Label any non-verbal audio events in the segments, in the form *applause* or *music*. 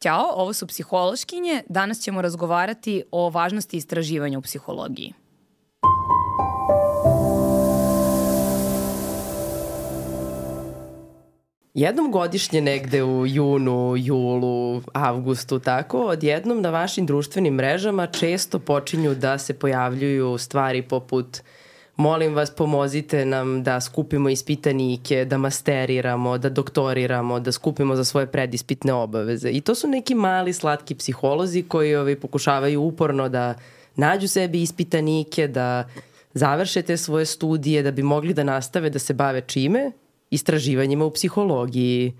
Ćao, ovo su psihološkinje. Danas ćemo razgovarati o važnosti istraživanja u psihologiji. Jednom godišnje negde u junu, julu, avgustu, tako, odjednom na vašim društvenim mrežama često počinju da se pojavljuju stvari poput molim vas pomozite nam da skupimo ispitanike, da masteriramo, da doktoriramo, da skupimo za svoje predispitne obaveze. I to su neki mali slatki psiholozi koji ovaj, pokušavaju uporno da nađu sebi ispitanike, da završe te svoje studije, da bi mogli da nastave da se bave čime? Istraživanjima u psihologiji.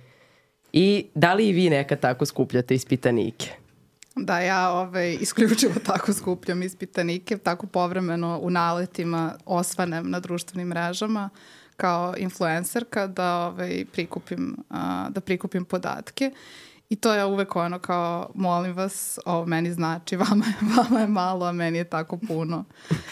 I da li i vi nekad tako skupljate ispitanike? Da, ja ovaj, isključivo tako skupljam ispitanike, tako povremeno u naletima osvanem na društvenim mrežama kao influencerka da ovaj, prikupim, a, da prikupim podatke. I to je uvek ono kao, molim vas, ovo meni znači, *laughs* vama je, vama je malo, a meni je tako puno.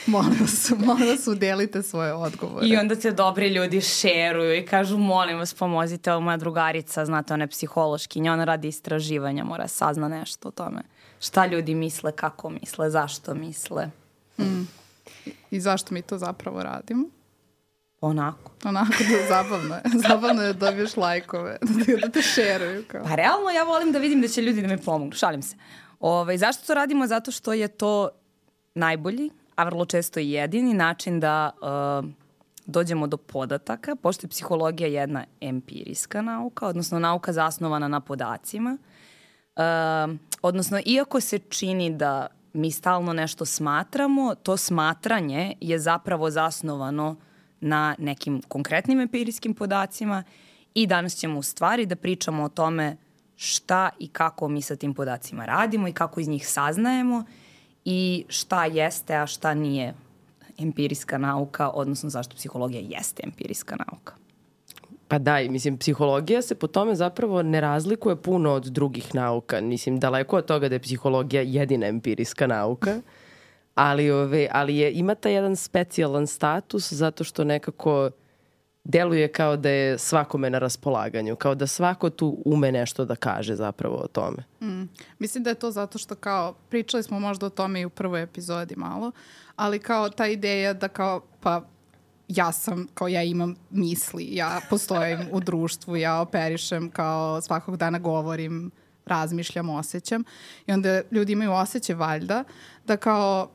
Molim vas, molim vas, udelite svoje odgovore. I onda te dobri ljudi šeruju i kažu, molim vas, pomozite, ovo moja drugarica, znate, ona je psihološkinja, ona radi istraživanja, mora sazna nešto o tome šta ljudi misle, kako misle, zašto misle. Mm. I zašto mi to zapravo radimo? Onako. Onako da zabavno je. *laughs* Zabavno je da dobiješ lajkove, *laughs* da, da te šeruju. Kao. Pa realno ja volim da vidim da će ljudi da me pomognu. Šalim se. Ove, ovaj, zašto to radimo? Zato što je to najbolji, a vrlo često i jedini način da uh, dođemo do podataka, pošto je psihologija jedna empirijska nauka, odnosno nauka zasnovana na podacima. Uh, odnosno, iako se čini da mi stalno nešto smatramo, to smatranje je zapravo zasnovano na nekim konkretnim empirijskim podacima i danas ćemo u stvari da pričamo o tome šta i kako mi sa tim podacima radimo i kako iz njih saznajemo i šta jeste, a šta nije empirijska nauka, odnosno zašto psihologija jeste empirijska nauka. Pa da, i mislim, psihologija se po tome zapravo ne razlikuje puno od drugih nauka. Mislim, daleko od toga da je psihologija jedina empirijska nauka, ali, ove, ali je, ima ta jedan specijalan status zato što nekako deluje kao da je svakome na raspolaganju, kao da svako tu ume nešto da kaže zapravo o tome. Mm. Mislim da je to zato što kao, pričali smo možda o tome i u prvoj epizodi malo, ali kao ta ideja da kao, pa ja sam, kao ja imam misli, ja postojim u društvu, ja operišem, kao svakog dana govorim, razmišljam, osjećam. I onda ljudi imaju osjećaj valjda da kao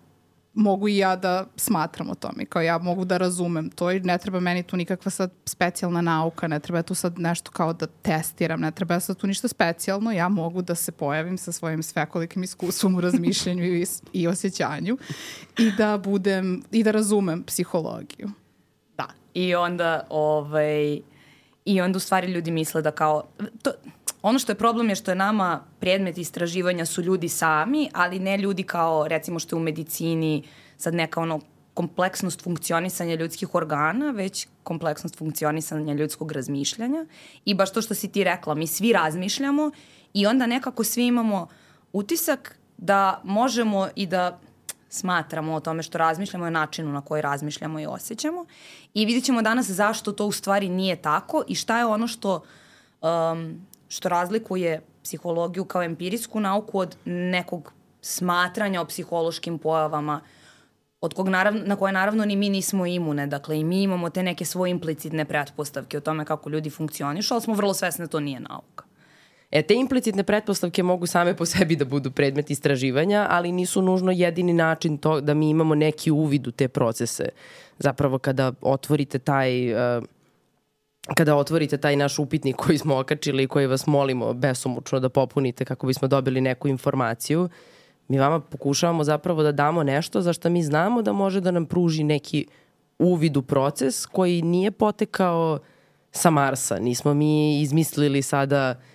mogu i ja da smatram o tome, kao ja mogu da razumem to i ne treba meni tu nikakva sad specijalna nauka, ne treba tu sad nešto kao da testiram, ne treba sad tu ništa specijalno, ja mogu da se pojavim sa svojim svekolikim iskustvom u razmišljanju i, i osjećanju i da budem, i da razumem psihologiju. I onda, ovaj, i onda u stvari ljudi misle da kao, to, ono što je problem je što je nama predmet istraživanja su ljudi sami, ali ne ljudi kao recimo što je u medicini sad neka ono kompleksnost funkcionisanja ljudskih organa, već kompleksnost funkcionisanja ljudskog razmišljanja. I baš to što si ti rekla, mi svi razmišljamo i onda nekako svi imamo utisak da možemo i da smatramo o tome što razmišljamo o načinu na koji razmišljamo i osjećamo. I vidjet ćemo danas zašto to u stvari nije tako i šta je ono što, um, što razlikuje psihologiju kao empirijsku nauku od nekog smatranja o psihološkim pojavama od kog naravno, na koje naravno ni mi nismo imune. Dakle, i mi imamo te neke svoje implicitne pretpostavke o tome kako ljudi funkcionišu, ali smo vrlo svesni da to nije nauka. E, te implicitne pretpostavke mogu same po sebi da budu predmet istraživanja, ali nisu nužno jedini način to da mi imamo neki uvid u te procese. Zapravo kada otvorite taj... Uh, kada otvorite taj naš upitnik koji smo okačili i koji vas molimo besomučno da popunite kako bismo dobili neku informaciju, mi vama pokušavamo zapravo da damo nešto za što mi znamo da može da nam pruži neki uvid u proces koji nije potekao sa Marsa. Nismo mi izmislili sada uh,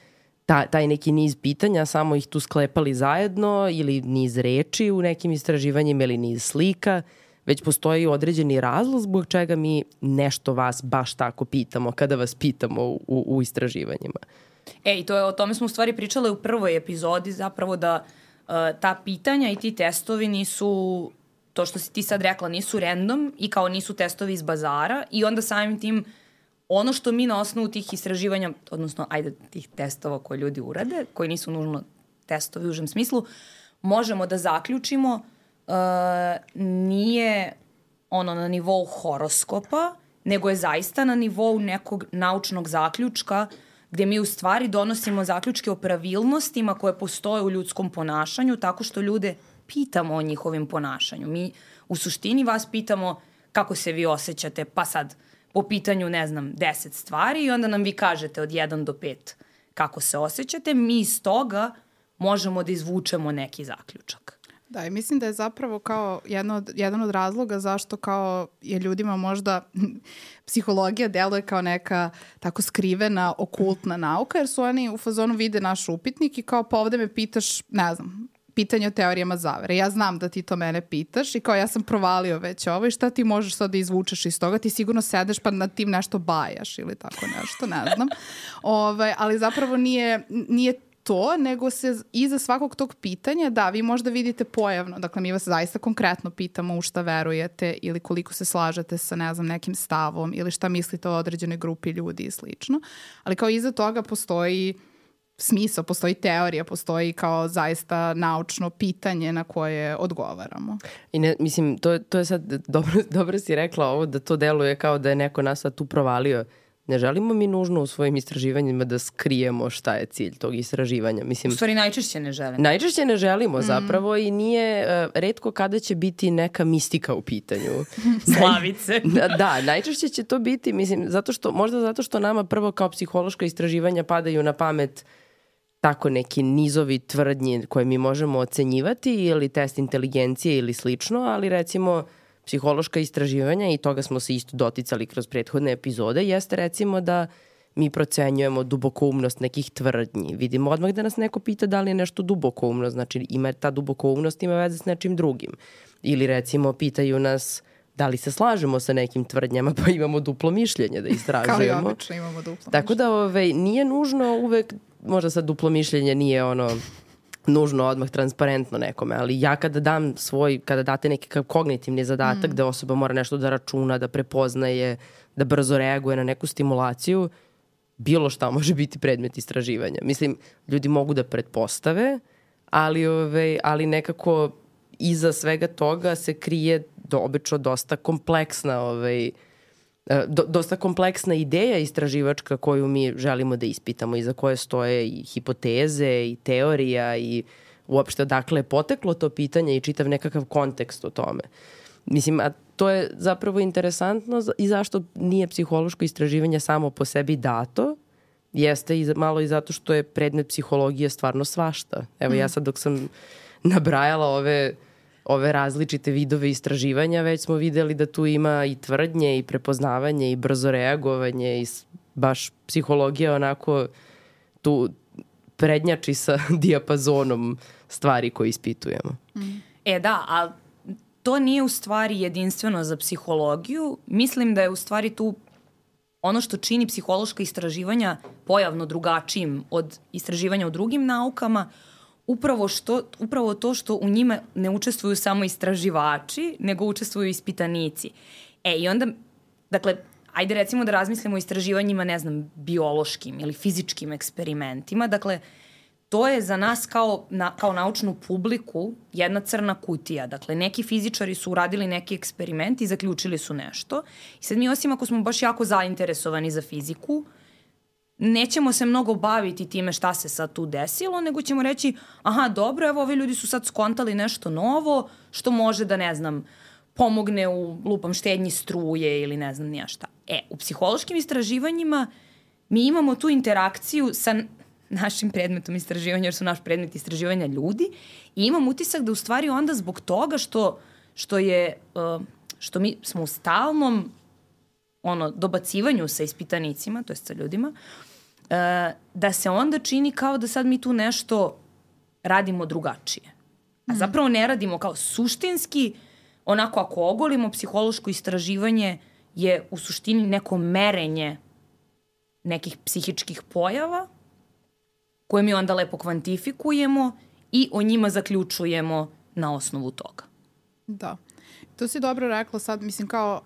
ta, taj neki niz pitanja, samo ih tu sklepali zajedno ili niz reči u nekim istraživanjima ili niz slika, već postoji određeni razlog zbog čega mi nešto vas baš tako pitamo kada vas pitamo u, u istraživanjima. E, i to je, o tome smo u stvari pričale u prvoj epizodi, zapravo da uh, ta pitanja i ti testovi nisu, to što si ti sad rekla, nisu random i kao nisu testovi iz bazara i onda samim tim uh, ono što mi na osnovu tih istraživanja, odnosno ajde tih testova koje ljudi urade, koji nisu nužno testovi u užem smislu, možemo da zaključimo uh, nije ono na nivou horoskopa, nego je zaista na nivou nekog naučnog zaključka gde mi u stvari donosimo zaključke o pravilnostima koje postoje u ljudskom ponašanju tako što ljude pitamo o njihovim ponašanju. Mi u suštini vas pitamo kako se vi osjećate, pa sad po pitanju, ne znam, deset stvari i onda nam vi kažete od 1 do 5 kako se osjećate, mi iz toga možemo da izvučemo neki zaključak. Da, i mislim da je zapravo kao jedno od, jedan od razloga zašto kao je ljudima možda *laughs* psihologija deluje kao neka tako skrivena, okultna nauka, jer su oni u fazonu vide naš upitnik i kao pa ovde me pitaš, ne znam, pitanje o teorijama zavere. Ja znam da ti to mene pitaš i kao ja sam provalio već ovo i šta ti možeš sad da izvučeš iz toga? Ti sigurno sedeš pa na tim nešto bajaš ili tako nešto, ne znam. Ove, *laughs* ovaj, ali zapravo nije, nije to, nego se iza svakog tog pitanja, da, vi možda vidite pojavno, dakle mi vas zaista konkretno pitamo u šta verujete ili koliko se slažete sa, ne znam, nekim stavom ili šta mislite o određenoj grupi ljudi i slično, ali kao iza toga postoji smisao, postoji teorija, postoji kao zaista naučno pitanje na koje odgovaramo. I ne, mislim, to, to je sad, *laughs* dobro, dobro si rekla ovo, da to deluje kao da je neko nas sad tu provalio. Ne želimo mi nužno u svojim istraživanjima da skrijemo šta je cilj tog istraživanja. Mislim, u stvari najčešće ne želimo. Najčešće ne želimo mm. zapravo i nije uh, redko kada će biti neka mistika u pitanju. *laughs* Slavice. *laughs* da, da, najčešće će to biti, mislim, zato što, možda zato što nama prvo kao psihološka istraživanja padaju na pamet uh, tako neki nizovi tvrdnji koje mi možemo ocenjivati ili test inteligencije ili slično, ali recimo psihološka istraživanja i toga smo se isto doticali kroz prethodne epizode, jeste recimo da mi procenjujemo dubokoumnost nekih tvrdnji. Vidimo odmah da nas neko pita da li je nešto dubokoumno, znači ima ta dubokoumnost ima veze s nečim drugim. Ili recimo pitaju nas da li se slažemo sa nekim tvrdnjama, pa imamo duplo mišljenje da istražujemo. *laughs* Kao i obično imamo duplo Tako da ove, ovaj, nije nužno uvek možda sad duplo mišljenje nije ono nužno odmah transparentno nekome, ali ja kada dam svoj, kada date neki kognitivni zadatak mm. da osoba mora nešto da računa, da prepoznaje, da brzo reaguje na neku stimulaciju, bilo šta može biti predmet istraživanja. Mislim, ljudi mogu da pretpostave, ali, ove, ali nekako iza svega toga se krije do, obično dosta kompleksna ovaj, do, dosta kompleksna ideja istraživačka koju mi želimo da ispitamo i za koje stoje i hipoteze i teorija i uopšte odakle je poteklo to pitanje i čitav nekakav kontekst o tome. Mislim, a to je zapravo interesantno i zašto nije psihološko istraživanje samo po sebi dato, jeste i malo i zato što je predmet psihologije stvarno svašta. Evo mm. ja sad dok sam nabrajala ove ove različite vidove istraživanja, već smo videli da tu ima i tvrdnje i prepoznavanje i brzo reagovanje i baš psihologija onako tu prednjači sa *laughs* dijapazonom stvari koje ispitujemo. E da, a to nije u stvari jedinstveno za psihologiju. Mislim da je u stvari tu ono što čini psihološka istraživanja pojavno drugačijim od istraživanja u drugim naukama, upravo, što, upravo to što u njima ne učestvuju samo istraživači, nego učestvuju ispitanici. E, i onda, dakle, ajde recimo da razmislimo o istraživanjima, ne znam, biološkim ili fizičkim eksperimentima. Dakle, to je za nas kao, na, kao naučnu publiku jedna crna kutija. Dakle, neki fizičari su uradili neki eksperiment i zaključili su nešto. I sad mi osim ako smo baš jako zainteresovani za fiziku, nećemo se mnogo baviti time šta se sad tu desilo, nego ćemo reći, aha, dobro, evo, ovi ljudi su sad skontali nešto novo, što može da, ne znam, pomogne u lupam štednji struje ili ne znam nija šta. E, u psihološkim istraživanjima mi imamo tu interakciju sa našim predmetom istraživanja, jer su naš predmet istraživanja ljudi, i imam utisak da u stvari onda zbog toga što, što je, uh, što mi smo u stalnom ono, dobacivanju sa ispitanicima, to je sa ljudima, e, da se onda čini kao da sad mi tu nešto radimo drugačije. A mhm. zapravo ne radimo kao suštinski, onako ako ogolimo psihološko istraživanje je u suštini neko merenje nekih psihičkih pojava koje mi onda lepo kvantifikujemo i o njima zaključujemo na osnovu toga. Da. To si dobro rekla sad, mislim kao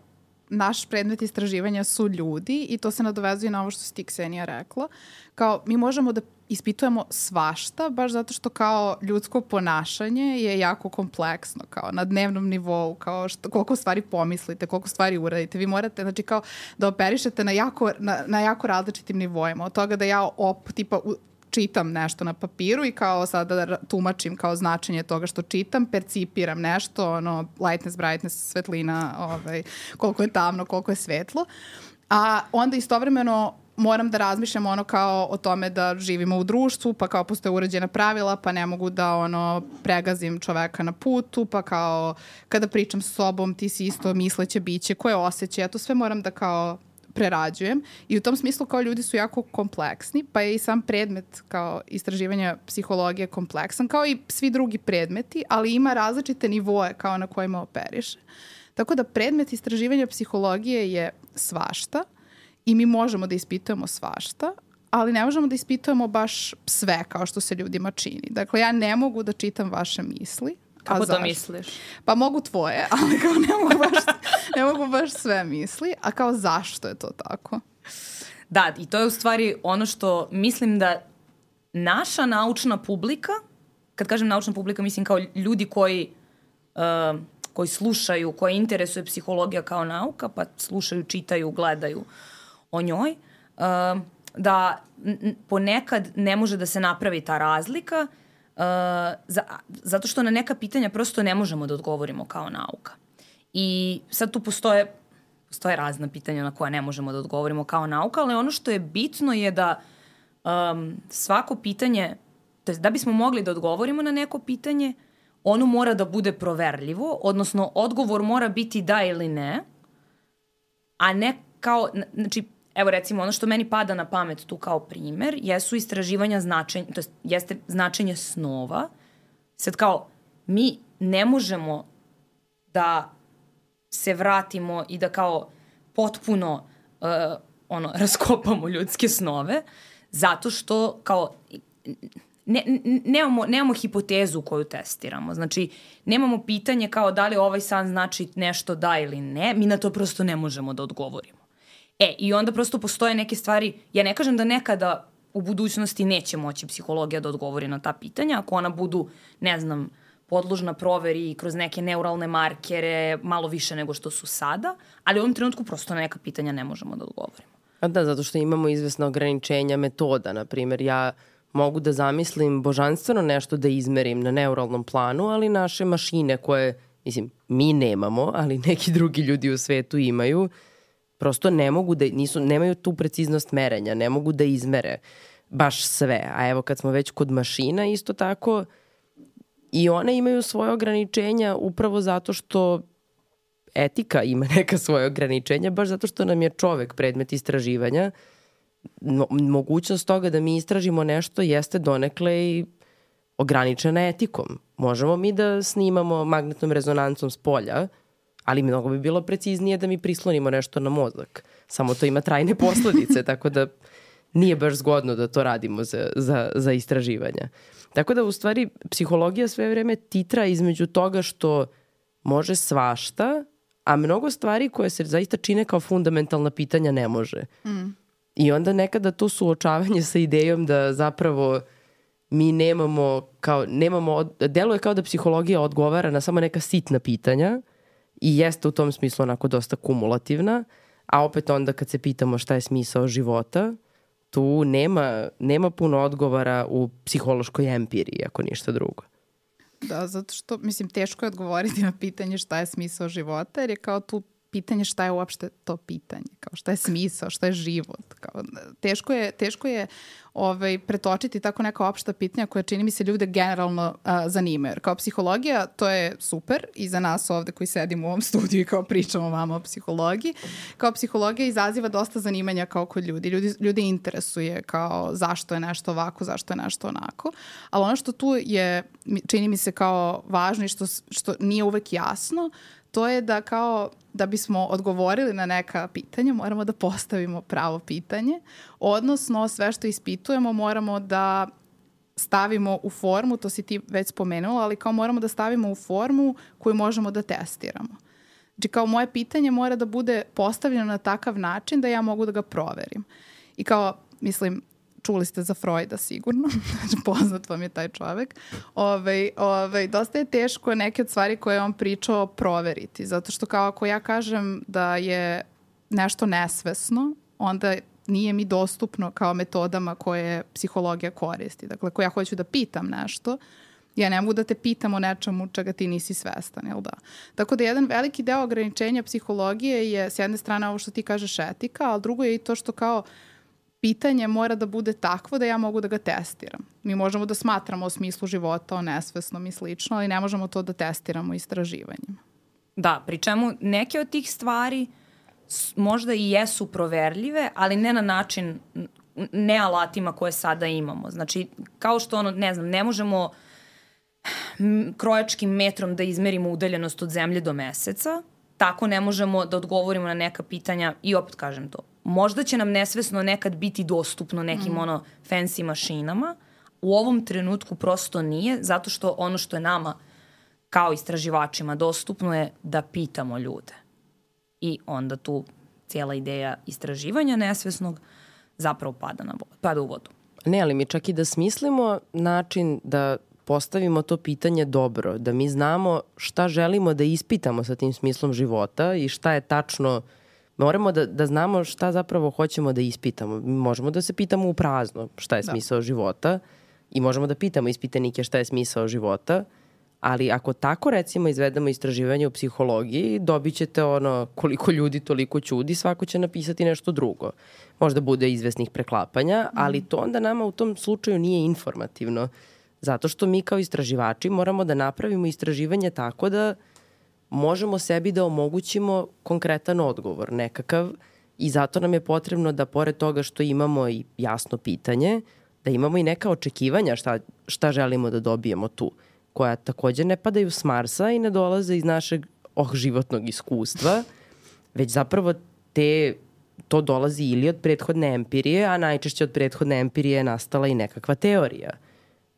naš predmet istraživanja su ljudi i to se nadovezuje na ovo što si ti Ksenija rekla. Kao mi možemo da ispitujemo svašta, baš zato što kao ljudsko ponašanje je jako kompleksno, kao na dnevnom nivou, kao što, koliko stvari pomislite, koliko stvari uradite. Vi morate, znači kao da operišete na jako, na, na jako različitim nivoima. Od toga da ja op, tipa, u, čitam nešto na papiru i kao sada da tumačim kao značenje toga što čitam, percipiram nešto, ono, lightness, brightness, svetlina, ovaj, koliko je tamno, koliko je svetlo. A onda istovremeno moram da razmišljam ono kao o tome da živimo u društvu, pa kao postoje uređena pravila, pa ne mogu da ono pregazim čoveka na putu, pa kao kada pričam sa sobom ti si isto misleće biće, koje osjeća, ja to sve moram da kao prerađujem i u tom smislu kao ljudi su jako kompleksni, pa je i sam predmet kao istraživanja psihologije kompleksan, kao i svi drugi predmeti, ali ima različite nivoe kao na kojima operiše. Tako da predmet istraživanja psihologije je svašta i mi možemo da ispitujemo svašta, ali ne možemo da ispitujemo baš sve kao što se ljudima čini. Dakle, ja ne mogu da čitam vaše misli, Kako to misliš? Pa mogu tvoje, *laughs* ali kao ne mogu, baš, ne mogu baš sve misli. A kao zašto je to tako? Da, i to je u stvari ono što mislim da naša naučna publika, kad kažem naučna publika, mislim kao ljudi koji, uh, koji slušaju, koji interesuje psihologija kao nauka, pa slušaju, čitaju, gledaju o njoj, uh, da ponekad ne može da se napravi ta razlika Uh, za, zato što na neka pitanja prosto ne možemo da odgovorimo kao nauka. I sad tu postoje, postoje razna pitanja na koja ne možemo da odgovorimo kao nauka, ali ono što je bitno je da um, svako pitanje, to da bismo mogli da odgovorimo na neko pitanje, ono mora da bude proverljivo, odnosno odgovor mora biti da ili ne, a ne kao, znači evo recimo ono što meni pada na pamet tu kao primer jesu istraživanja značenja, to jest, jeste značenje snova. Sad kao mi ne možemo da se vratimo i da kao potpuno uh, ono, *laughs* raskopamo ljudske snove, zato što kao ne, nemamo, nemamo hipotezu koju testiramo. Znači, nemamo pitanje kao da li ovaj san znači nešto da ili ne, mi na to prosto ne možemo da odgovorimo. E, i onda prosto postoje neke stvari, ja ne kažem da nekada u budućnosti neće moći psihologija da odgovori na ta pitanja, ako ona budu, ne znam, podložna proveri kroz neke neuralne markere, malo više nego što su sada, ali u ovom trenutku prosto na neka pitanja ne možemo da odgovorimo. A da, zato što imamo izvesna ograničenja metoda. Naprimer, ja mogu da zamislim božanstveno nešto da izmerim na neuralnom planu, ali naše mašine koje, mislim, mi nemamo, ali neki drugi ljudi u svetu imaju, prosto ne mogu da, nisu, nemaju tu preciznost merenja, ne mogu da izmere baš sve. A evo kad smo već kod mašina, isto tako i one imaju svoje ograničenja upravo zato što etika ima *laughs* neka svoje ograničenja, baš zato što nam je čovek predmet istraživanja. No, mogućnost toga da mi istražimo nešto jeste donekle i ograničena etikom. Možemo mi da snimamo magnetnom rezonancom s polja, ali mnogo bi bilo preciznije da mi prislonimo nešto na mozak. Samo to ima trajne posledice, *laughs* tako da nije baš zgodno da to radimo za, za, za istraživanja. Tako da u stvari psihologija sve vreme titra između toga što može svašta, a mnogo stvari koje se zaista čine kao fundamentalna pitanja ne može. Mm. I onda nekada to suočavanje sa idejom da zapravo mi nemamo kao, nemamo, deluje kao da psihologija odgovara na samo neka sitna pitanja, i jeste u tom smislu onako dosta kumulativna, a opet onda kad se pitamo šta je smisao života, tu nema, nema puno odgovara u psihološkoj empiriji, ako ništa drugo. Da, zato što, mislim, teško je odgovoriti na pitanje šta je smisao života, jer je kao tu pitanje šta je uopšte to pitanje, kao šta je smisao, šta je život. Kao, teško je, teško je ovaj, pretočiti tako neka opšta pitanja koja čini mi se ljude generalno a, zanimaju. Jer kao psihologija to je super i za nas ovde koji sedimo u ovom studiju i kao pričamo vama o psihologiji. Kao psihologija izaziva dosta zanimanja kao kod ljudi. Ljudi, ljudi interesuje kao zašto je nešto ovako, zašto je nešto onako. Ali ono što tu je, čini mi se kao važno i što, što nije uvek jasno, to je da kao da bismo odgovorili na neka pitanja moramo da postavimo pravo pitanje, odnosno sve što ispitujemo moramo da stavimo u formu, to si ti već spomenula, ali kao moramo da stavimo u formu koju možemo da testiramo. Znači kao moje pitanje mora da bude postavljeno na takav način da ja mogu da ga proverim. I kao, mislim, čuli ste za Freuda sigurno, *laughs* znači poznat vam je taj čovek, ove, ove, dosta je teško neke od stvari koje je on pričao proveriti, zato što kao ako ja kažem da je nešto nesvesno, onda nije mi dostupno kao metodama koje psihologija koristi. Dakle, ako ja hoću da pitam nešto, ja ne mogu da te pitam o nečemu čega ti nisi svestan, jel da? Tako da jedan veliki deo ograničenja psihologije je s jedne strane ovo što ti kažeš etika, ali drugo je i to što kao pitanje mora da bude takvo da ja mogu da ga testiram. Mi možemo da smatramo o smislu života, o nesvesnom i slično, ali ne možemo to da testiramo istraživanjima. Da, pri čemu neke od tih stvari možda i jesu proverljive, ali ne na način, ne alatima koje sada imamo. Znači, kao što ono, ne znam, ne možemo krojačkim metrom da izmerimo udaljenost od zemlje do meseca, tako ne možemo da odgovorimo na neka pitanja i opet kažem to. Možda će nam nesvesno nekad biti dostupno nekim mm. ono fancy mašinama, u ovom trenutku prosto nije, zato što ono što je nama kao istraživačima dostupno je da pitamo ljude. I onda tu cijela ideja istraživanja nesvesnog zapravo pada, na, pada u vodu. Ne, ali mi čak i da smislimo način da postavimo to pitanje dobro, da mi znamo šta želimo da ispitamo sa tim smislom života i šta je tačno Moramo da, da znamo šta zapravo hoćemo da ispitamo. Možemo da se pitamo u prazno šta je da. smisao da. života i možemo da pitamo ispitanike šta je smisao života, ali ako tako recimo izvedemo istraživanje u psihologiji, dobit ćete ono koliko ljudi toliko ćudi, svako će napisati nešto drugo. Možda bude izvesnih preklapanja, ali mhm. to onda nama u tom slučaju nije informativno. Zato što mi kao istraživači moramo da napravimo istraživanje tako da možemo sebi da omogućimo konkretan odgovor nekakav i zato nam je potrebno da pored toga što imamo i jasno pitanje, da imamo i neka očekivanja šta, šta želimo da dobijemo tu, koja takođe ne padaju s Marsa i ne dolaze iz našeg oh, životnog iskustva, već zapravo te, to dolazi ili od prethodne empirije, a najčešće od prethodne empirije je nastala i nekakva teorija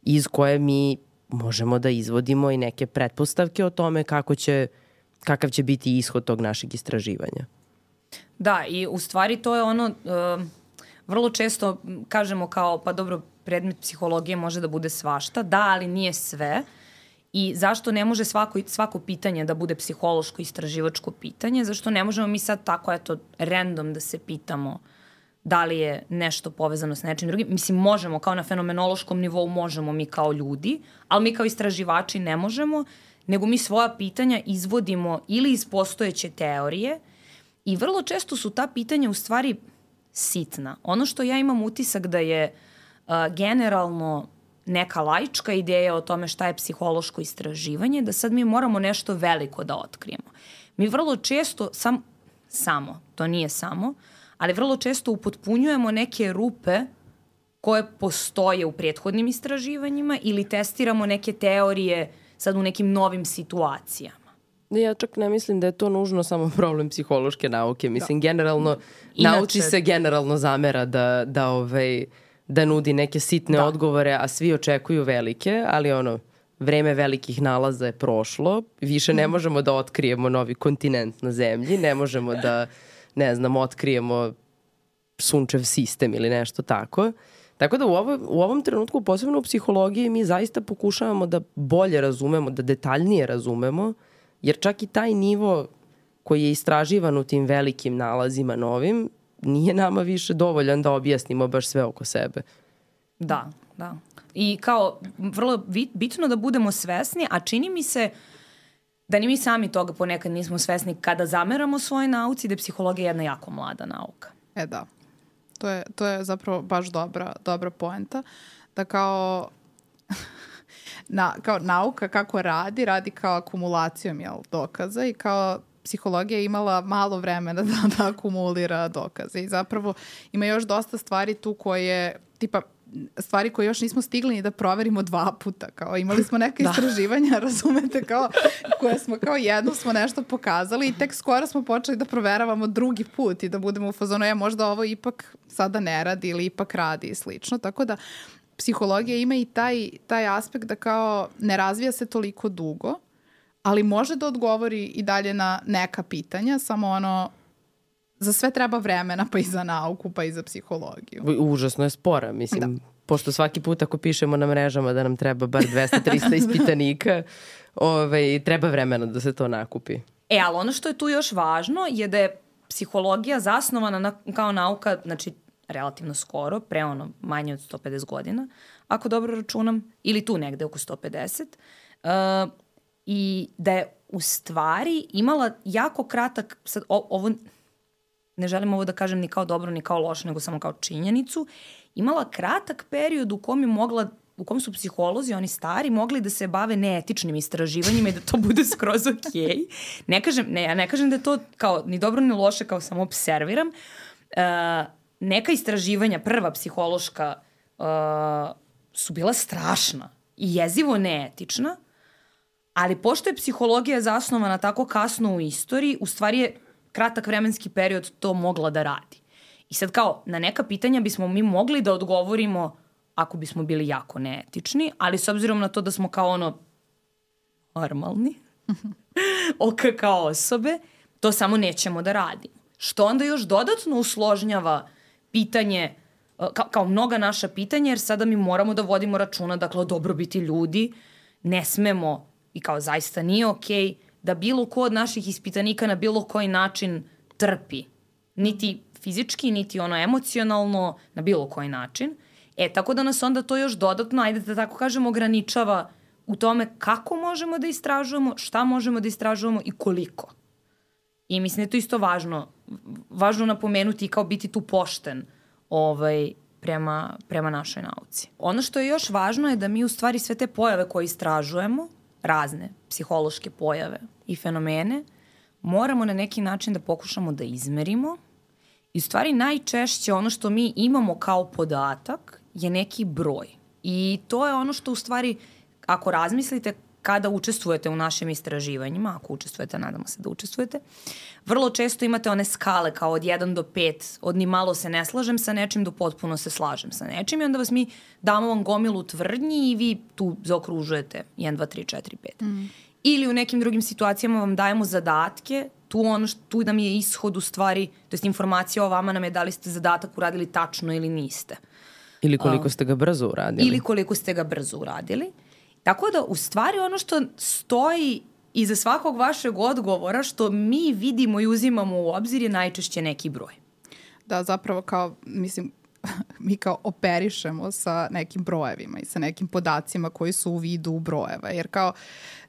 iz koje mi možemo da izvodimo i neke pretpostavke o tome kako će, kakav će biti ishod tog našeg istraživanja. Da, i u stvari to je ono, uh, vrlo često kažemo kao, pa dobro, predmet psihologije može da bude svašta, da, ali nije sve. I zašto ne može svako, svako pitanje da bude psihološko istraživačko pitanje? Zašto ne možemo mi sad tako, eto, random da se pitamo uh, da li je nešto povezano s nečim drugim. Mislim, možemo, kao na fenomenološkom nivou možemo mi kao ljudi, ali mi kao istraživači ne možemo, nego mi svoja pitanja izvodimo ili iz postojeće teorije i vrlo često su ta pitanja u stvari sitna. Ono što ja imam utisak da je uh, generalno neka laička ideja o tome šta je psihološko istraživanje, da sad mi moramo nešto veliko da otkrijemo. Mi vrlo često, sam, samo, to nije samo, ali vrlo često upotpunjujemo neke rupe koje postoje u prethodnim istraživanjima ili testiramo neke teorije sad u nekim novim situacijama. Ja čak ne mislim da je to nužno samo problem psihološke nauke. Mislim, da. generalno, Inače, nauci se generalno zamera da, da, ovaj, da nudi neke sitne da. odgovore, a svi očekuju velike, ali ono, vreme velikih nalaza je prošlo, više ne mhm. možemo da otkrijemo novi kontinent na zemlji, ne možemo da ne znam, otkrijemo sunčev sistem ili nešto tako. Tako da u, ovo, u ovom trenutku, posebno u psihologiji, mi zaista pokušavamo da bolje razumemo, da detaljnije razumemo, jer čak i taj nivo koji je istraživan u tim velikim nalazima novim, nije nama više dovoljan da objasnimo baš sve oko sebe. Da, da. I kao, vrlo bitno da budemo svesni, a čini mi se da ni mi sami toga ponekad nismo svesni kada zameramo svojoj nauci da je psihologija jedna jako mlada nauka. E da. To je, to je zapravo baš dobra, dobra poenta. Da kao *laughs* na, kao nauka kako radi, radi kao akumulacijom jel, dokaza i kao psihologija je imala malo vremena *laughs* da, da akumulira dokaze i zapravo ima još dosta stvari tu koje tipa stvari koje još nismo stigli ni da proverimo dva puta. Kao, imali smo neke *laughs* da. istraživanja, *laughs* razumete, kao, koje smo kao jedno smo nešto pokazali i tek skoro smo počeli da proveravamo drugi put i da budemo u fazonu, ja možda ovo ipak sada ne radi ili ipak radi i slično. Tako da psihologija ima i taj, taj aspekt da kao ne razvija se toliko dugo, ali može da odgovori i dalje na neka pitanja, samo ono, za sve treba vremena, pa i za nauku, pa i za psihologiju. Užasno je spora, mislim. Da. Pošto svaki put ako pišemo na mrežama da nam treba bar 200-300 *laughs* ispitanika, ovaj, treba vremena da se to nakupi. E, ali ono što je tu još važno je da je psihologija zasnovana na, kao nauka, znači relativno skoro, pre ono manje od 150 godina, ako dobro računam, ili tu negde oko 150, uh, i da je u stvari imala jako kratak, sad o, ovo, ne želim ovo da kažem ni kao dobro ni kao loše, nego samo kao činjenicu, imala kratak period u kom je mogla u kom su psiholozi, oni stari, mogli da se bave neetičnim istraživanjima i da to bude skroz okej. Okay. Ne kažem, ne, ja ne kažem da je to kao ni dobro ni loše, kao samo observiram. Uh, neka istraživanja, prva psihološka, uh, su bila strašna i jezivo neetična, ali pošto je psihologija zasnovana tako kasno u istoriji, u stvari je kratak vremenski period to mogla da radi. I sad kao, na neka pitanja bismo mi mogli da odgovorimo ako bismo bili jako neetični, ali s obzirom na to da smo kao ono normalni, *laughs* ok kao osobe, to samo nećemo da radimo. Što onda još dodatno usložnjava pitanje, kao, kao mnoga naša pitanja, jer sada mi moramo da vodimo računa, dakle, o dobrobiti ljudi, ne smemo i kao zaista nije okej okay, da bilo ko od naših ispitanika na bilo koji način trpi. Niti fizički, niti ono emocionalno, na bilo koji način. E, tako da nas onda to još dodatno, ajde da tako kažemo, ograničava u tome kako možemo da istražujemo, šta možemo da istražujemo i koliko. I mislim da je to isto važno, važno napomenuti i kao biti tu pošten ovaj, prema, prema našoj nauci. Ono što je još važno je da mi u stvari sve te pojave koje istražujemo, razne psihološke pojave i fenomene, moramo na neki način da pokušamo da izmerimo i u stvari najčešće ono što mi imamo kao podatak je neki broj. I to je ono što u stvari, ako razmislite, kada učestvujete u našim istraživanjima, ako učestvujete, nadamo se da učestvujete, vrlo često imate one skale kao od 1 do 5, od ni malo se ne slažem sa nečim do potpuno se slažem sa nečim i onda vas mi damo vam gomilu tvrdnji i vi tu zaokružujete 1, 2, 3, 4, 5. Mm. Ili u nekim drugim situacijama vam dajemo zadatke, tu ono što, tu nam je ishod u stvari, to jest informacija o vama nam je da li ste zadatak uradili tačno ili niste. Ili koliko ste ga brzo uradili. Ili koliko ste ga brzo uradili. Tako da, u stvari, ono što stoji iza svakog vašeg odgovora, što mi vidimo i uzimamo u obzir je najčešće neki broj. Da, zapravo kao, mislim, *laughs* mi kao operišemo sa nekim brojevima i sa nekim podacima koji su u vidu brojeva. Jer kao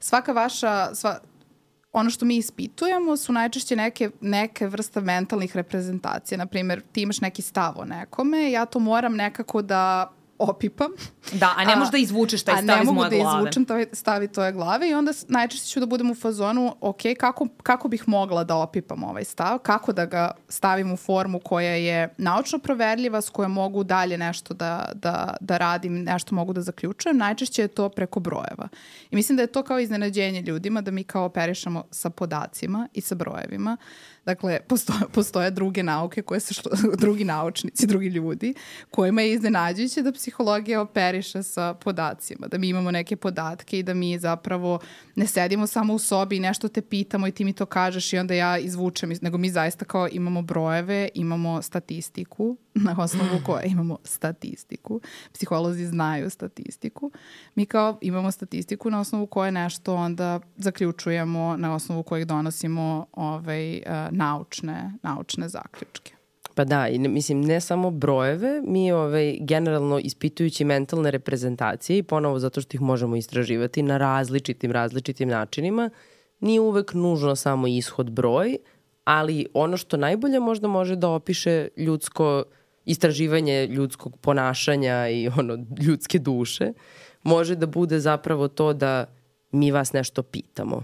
svaka vaša, sva, ono što mi ispitujemo su najčešće neke, neke vrste mentalnih reprezentacija. Naprimer, ti imaš neki stav o nekome, ja to moram nekako da opipam. Da, a ne možeš da izvučeš taj stav iz moje glave. A ne mogu da izvučem taj stav iz tvoje glave i onda najčešće ću da budem u fazonu, ok, kako, kako bih mogla da opipam ovaj stav, kako da ga stavim u formu koja je naučno proverljiva, s kojom mogu dalje nešto da, da, da radim, nešto mogu da zaključujem. Najčešće je to preko brojeva. I mislim da je to kao iznenađenje ljudima, da mi kao operišemo sa podacima i sa brojevima. Dakle, postoje, postoje druge nauke koje se šlo, *laughs* drugi naučnici, drugi ljudi, kojima je iznenađujuće da psihologija operiše sa podacima, da mi imamo neke podatke i da mi zapravo ne sedimo samo u sobi i nešto te pitamo i ti mi to kažeš i onda ja izvučem, nego mi zaista kao imamo brojeve, imamo statistiku, na osnovu *gasps* koje imamo statistiku. Psiholozi znaju statistiku. Mi kao imamo statistiku na osnovu koje nešto onda zaključujemo, na osnovu kojeg donosimo ovaj, naučne, naučne zaključke. Pa da, i ne, mislim, ne samo brojeve, mi ovaj, generalno ispitujući mentalne reprezentacije i ponovo zato što ih možemo istraživati na različitim, različitim načinima, nije uvek nužno samo ishod broj, ali ono što najbolje možda može da opiše ljudsko istraživanje ljudskog ponašanja i ono ljudske duše može da bude zapravo to da mi vas nešto pitamo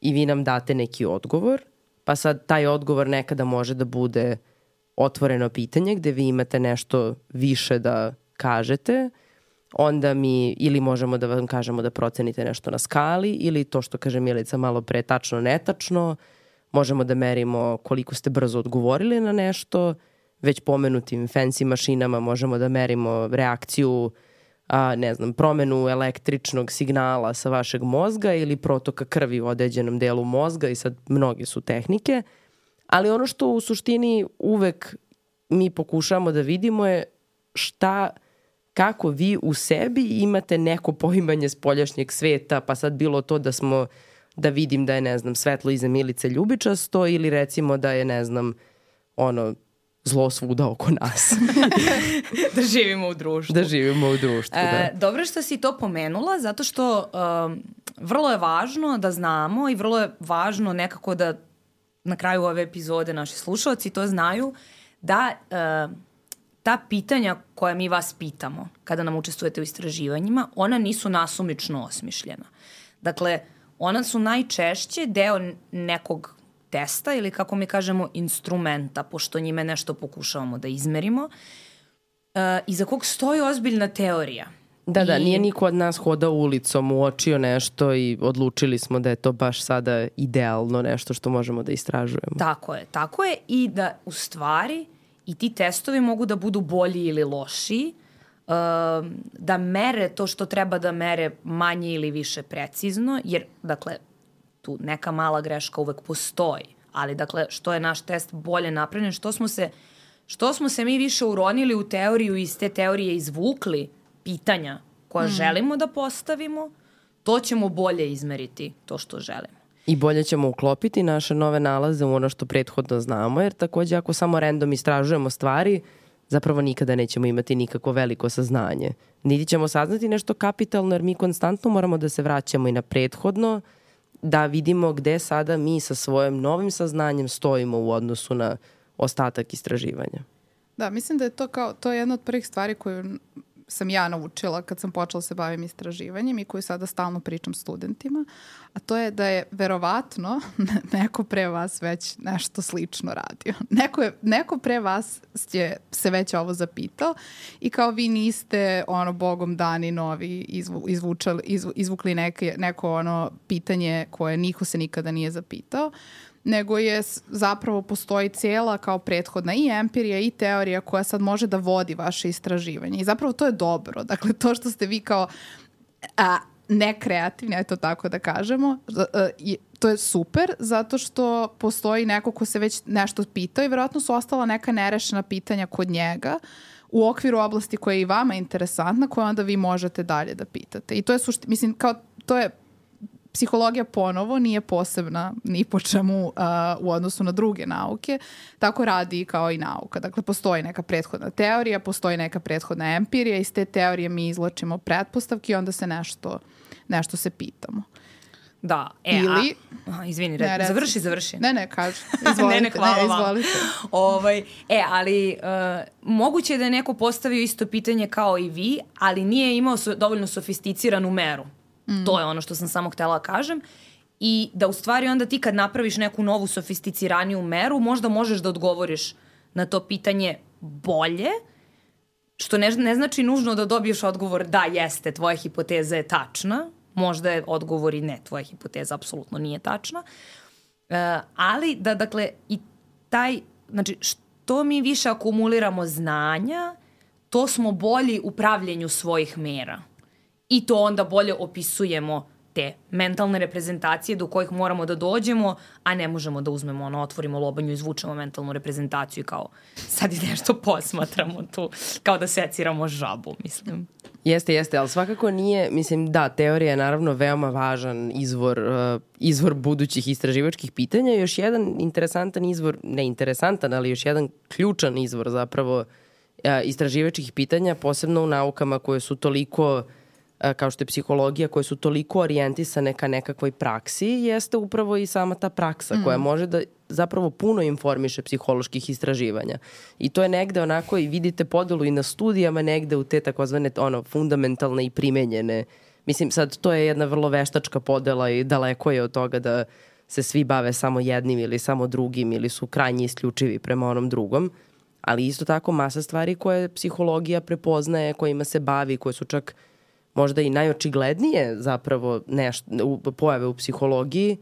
i vi nam date neki odgovor, pa sad taj odgovor nekada može da bude otvoreno pitanje gde vi imate nešto više da kažete, onda mi ili možemo da vam kažemo da procenite nešto na skali ili to što kaže Milica malo pre tačno netačno, možemo da merimo koliko ste brzo odgovorili na nešto, već pomenutim fancy mašinama možemo da merimo reakciju a, ne znam, promenu električnog signala sa vašeg mozga ili protoka krvi u određenom delu mozga i sad mnoge su tehnike. Ali ono što u suštini uvek mi pokušamo da vidimo je šta kako vi u sebi imate neko poimanje spoljašnjeg sveta, pa sad bilo to da smo da vidim da je, ne znam, svetlo iza Milice ljubičasto ili recimo da je, ne znam, ono, zlo svuda oko nas. *laughs* da živimo u društvu. Da živimo u društvu, da. E, dobro što si to pomenula, zato što um, vrlo je važno da znamo i vrlo je važno nekako da na kraju ove epizode naši slušalci to znaju, da uh, ta pitanja koja mi vas pitamo kada nam učestvujete u istraživanjima, ona nisu nasumično osmišljena. Dakle, ona su najčešće deo nekog testa ili kako mi kažemo instrumenta, pošto njime nešto pokušavamo da izmerimo, uh, iza kog stoji ozbiljna teorija. Da, da, I- nije niko od nas hodao ulicom, uočio nešto i odlučili smo da je to baš sada idealno nešto što možemo da istražujemo. Tako je, tako je i da u stvari i ti testovi mogu da budu bolji ili lošiji, uh, da mere to što treba da mere manje ili više precizno, jer, dakle, tu neka mala greška uvek postoji, ali, dakle, što je naš test bolje napravljen, što smo se, što smo se mi više uronili u teoriju i iz te teorije izvukli pitanja koja mm. želimo da postavimo, to ćemo bolje izmeriti to što želimo. I bolje ćemo uklopiti naše nove nalaze u ono što prethodno znamo, jer takođe ako samo random istražujemo stvari, zapravo nikada nećemo imati nikako veliko saznanje. Niti ćemo saznati nešto kapitalno, jer mi konstantno moramo da se vraćamo i na prethodno, da vidimo gde sada mi sa svojim novim saznanjem stojimo u odnosu na ostatak istraživanja. Da, mislim da je to kao, to je jedna od prvih stvari koju sam ja naučila kad sam počela da se bavim istraživanjem i koju sada stalno pričam studentima, a to je da je verovatno *laughs* neko pre vas već nešto slično radio. Neko, je, neko pre vas je se već ovo zapitao i kao vi niste ono bogom dani novi izvu, izvučali, izvu, izvukli neke, neko ono pitanje koje niko se nikada nije zapitao nego je zapravo postoji cijela kao prethodna i empirija i teorija koja sad može da vodi vaše istraživanje. I zapravo to je dobro. Dakle, to što ste vi kao a, nekreativni, eto tako da kažemo, je- to je super zato što postoji neko ko se već nešto pitao i verovatno su ostala neka nerešena pitanja kod njega u okviru oblasti koja je i vama interesantna, koja onda vi možete dalje da pitate. I to je sušti, mislim, kao, to je psihologija ponovo nije posebna ni po čemu uh, u odnosu na druge nauke, tako radi kao i nauka. Dakle, postoji neka prethodna teorija, postoji neka prethodna empirija, iz te teorije mi izlačimo pretpostavke i onda se nešto, nešto se pitamo. Da. E, Ili- A, izvini, Ne, ne, završi, završi. Ne, ne, kaži. *laughs* Izvolite. ne, ne, hvala ne, vam. izvolite. Ovaj, e, ali uh, moguće je da je neko postavio isto pitanje kao i vi, ali nije imao so, dovoljno sofisticiranu meru. Mm. To je ono što sam samo htela da kažem. I da u stvari onda ti kad napraviš neku novu sofisticiraniju meru, možda možeš da odgovoriš na to pitanje bolje, što ne, ne znači nužno da dobiješ odgovor da jeste, tvoja hipoteza je tačna, možda je odgovor i ne, tvoja hipoteza apsolutno nije tačna, Uh, ali da, dakle, i taj, znači, što mi više akumuliramo znanja, to smo bolji u pravljenju svojih mera. I to onda bolje opisujemo te mentalne reprezentacije do kojih moramo da dođemo, a ne možemo da uzmemo, ono, otvorimo lobanju, izvučemo mentalnu reprezentaciju i kao sad i nešto posmatramo tu, kao da seciramo žabu, mislim. Jeste, jeste, ali svakako nije, mislim, da, teorija je naravno veoma važan izvor, uh, izvor budućih istraživačkih pitanja. Još jedan interesantan izvor, ne interesantan, ali još jedan ključan izvor zapravo uh, istraživačkih pitanja, posebno u naukama koje su toliko uh, kao što je psihologija, koje su toliko orijentisane ka nekakvoj praksi, jeste upravo i sama ta praksa mm. koja može da zapravo puno informiše psiholoških istraživanja. I to je negde onako i vidite podelu i na studijama negde u te takozvane ono, fundamentalne i primenjene. Mislim, sad to je jedna vrlo veštačka podela i daleko je od toga da se svi bave samo jednim ili samo drugim ili su krajnje isključivi prema onom drugom. Ali isto tako masa stvari koje psihologija prepoznaje, kojima se bavi, koje su čak možda i najočiglednije zapravo neš, u, pojave u psihologiji,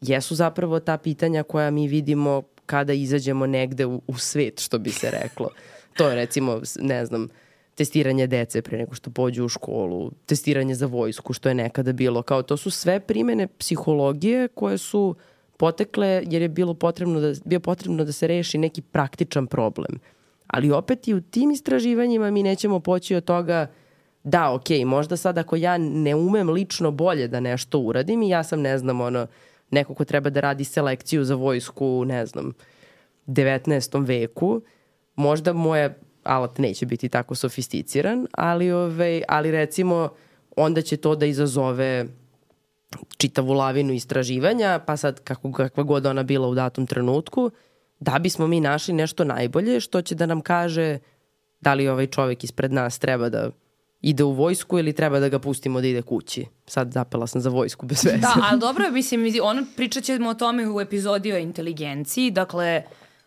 jesu zapravo ta pitanja koja mi vidimo kada izađemo negde u, u svet, što bi se reklo. To je recimo, ne znam, testiranje dece pre nego što pođu u školu, testiranje za vojsku, što je nekada bilo. Kao to su sve primene psihologije koje su potekle jer je bilo potrebno da, bio potrebno da se reši neki praktičan problem. Ali opet i u tim istraživanjima mi nećemo poći od toga da, ok, možda sad ako ja ne umem lično bolje da nešto uradim i ja sam, ne znam, ono, neko ko treba da radi selekciju za vojsku, ne znam, 19. veku, možda moja alat neće biti tako sofisticiran, ali, ove, ali recimo onda će to da izazove čitavu lavinu istraživanja, pa sad kako, kakva god ona bila u datom trenutku, da bismo mi našli nešto najbolje što će da nam kaže da li ovaj čovek ispred nas treba da ide u vojsku ili treba da ga pustimo da ide kući. Sad zapela sam za vojsku bez veze. Da, ali dobro, mislim, ono, pričat ćemo o tome u epizodi o inteligenciji. Dakle,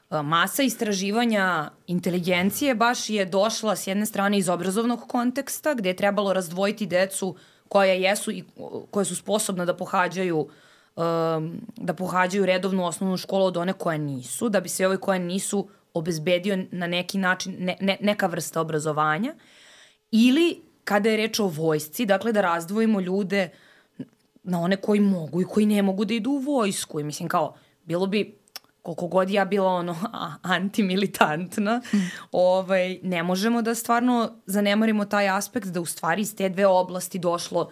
masa istraživanja inteligencije baš je došla s jedne strane iz obrazovnog konteksta, gde je trebalo razdvojiti decu koja jesu i koje su sposobna da pohađaju um, da pohađaju redovnu osnovnu školu od one koje nisu, da bi se ove koje nisu obezbedio na neki način ne, ne, neka vrsta obrazovanja. Ili kada je reč o vojsci, dakle da razdvojimo ljude na one koji mogu i koji ne mogu da idu u vojsku. I mislim kao, bilo bi koliko god ja bila ono *laughs* antimilitantna, mm. *laughs* ovaj, ne možemo da stvarno zanemarimo taj aspekt da u stvari iz te dve oblasti došlo,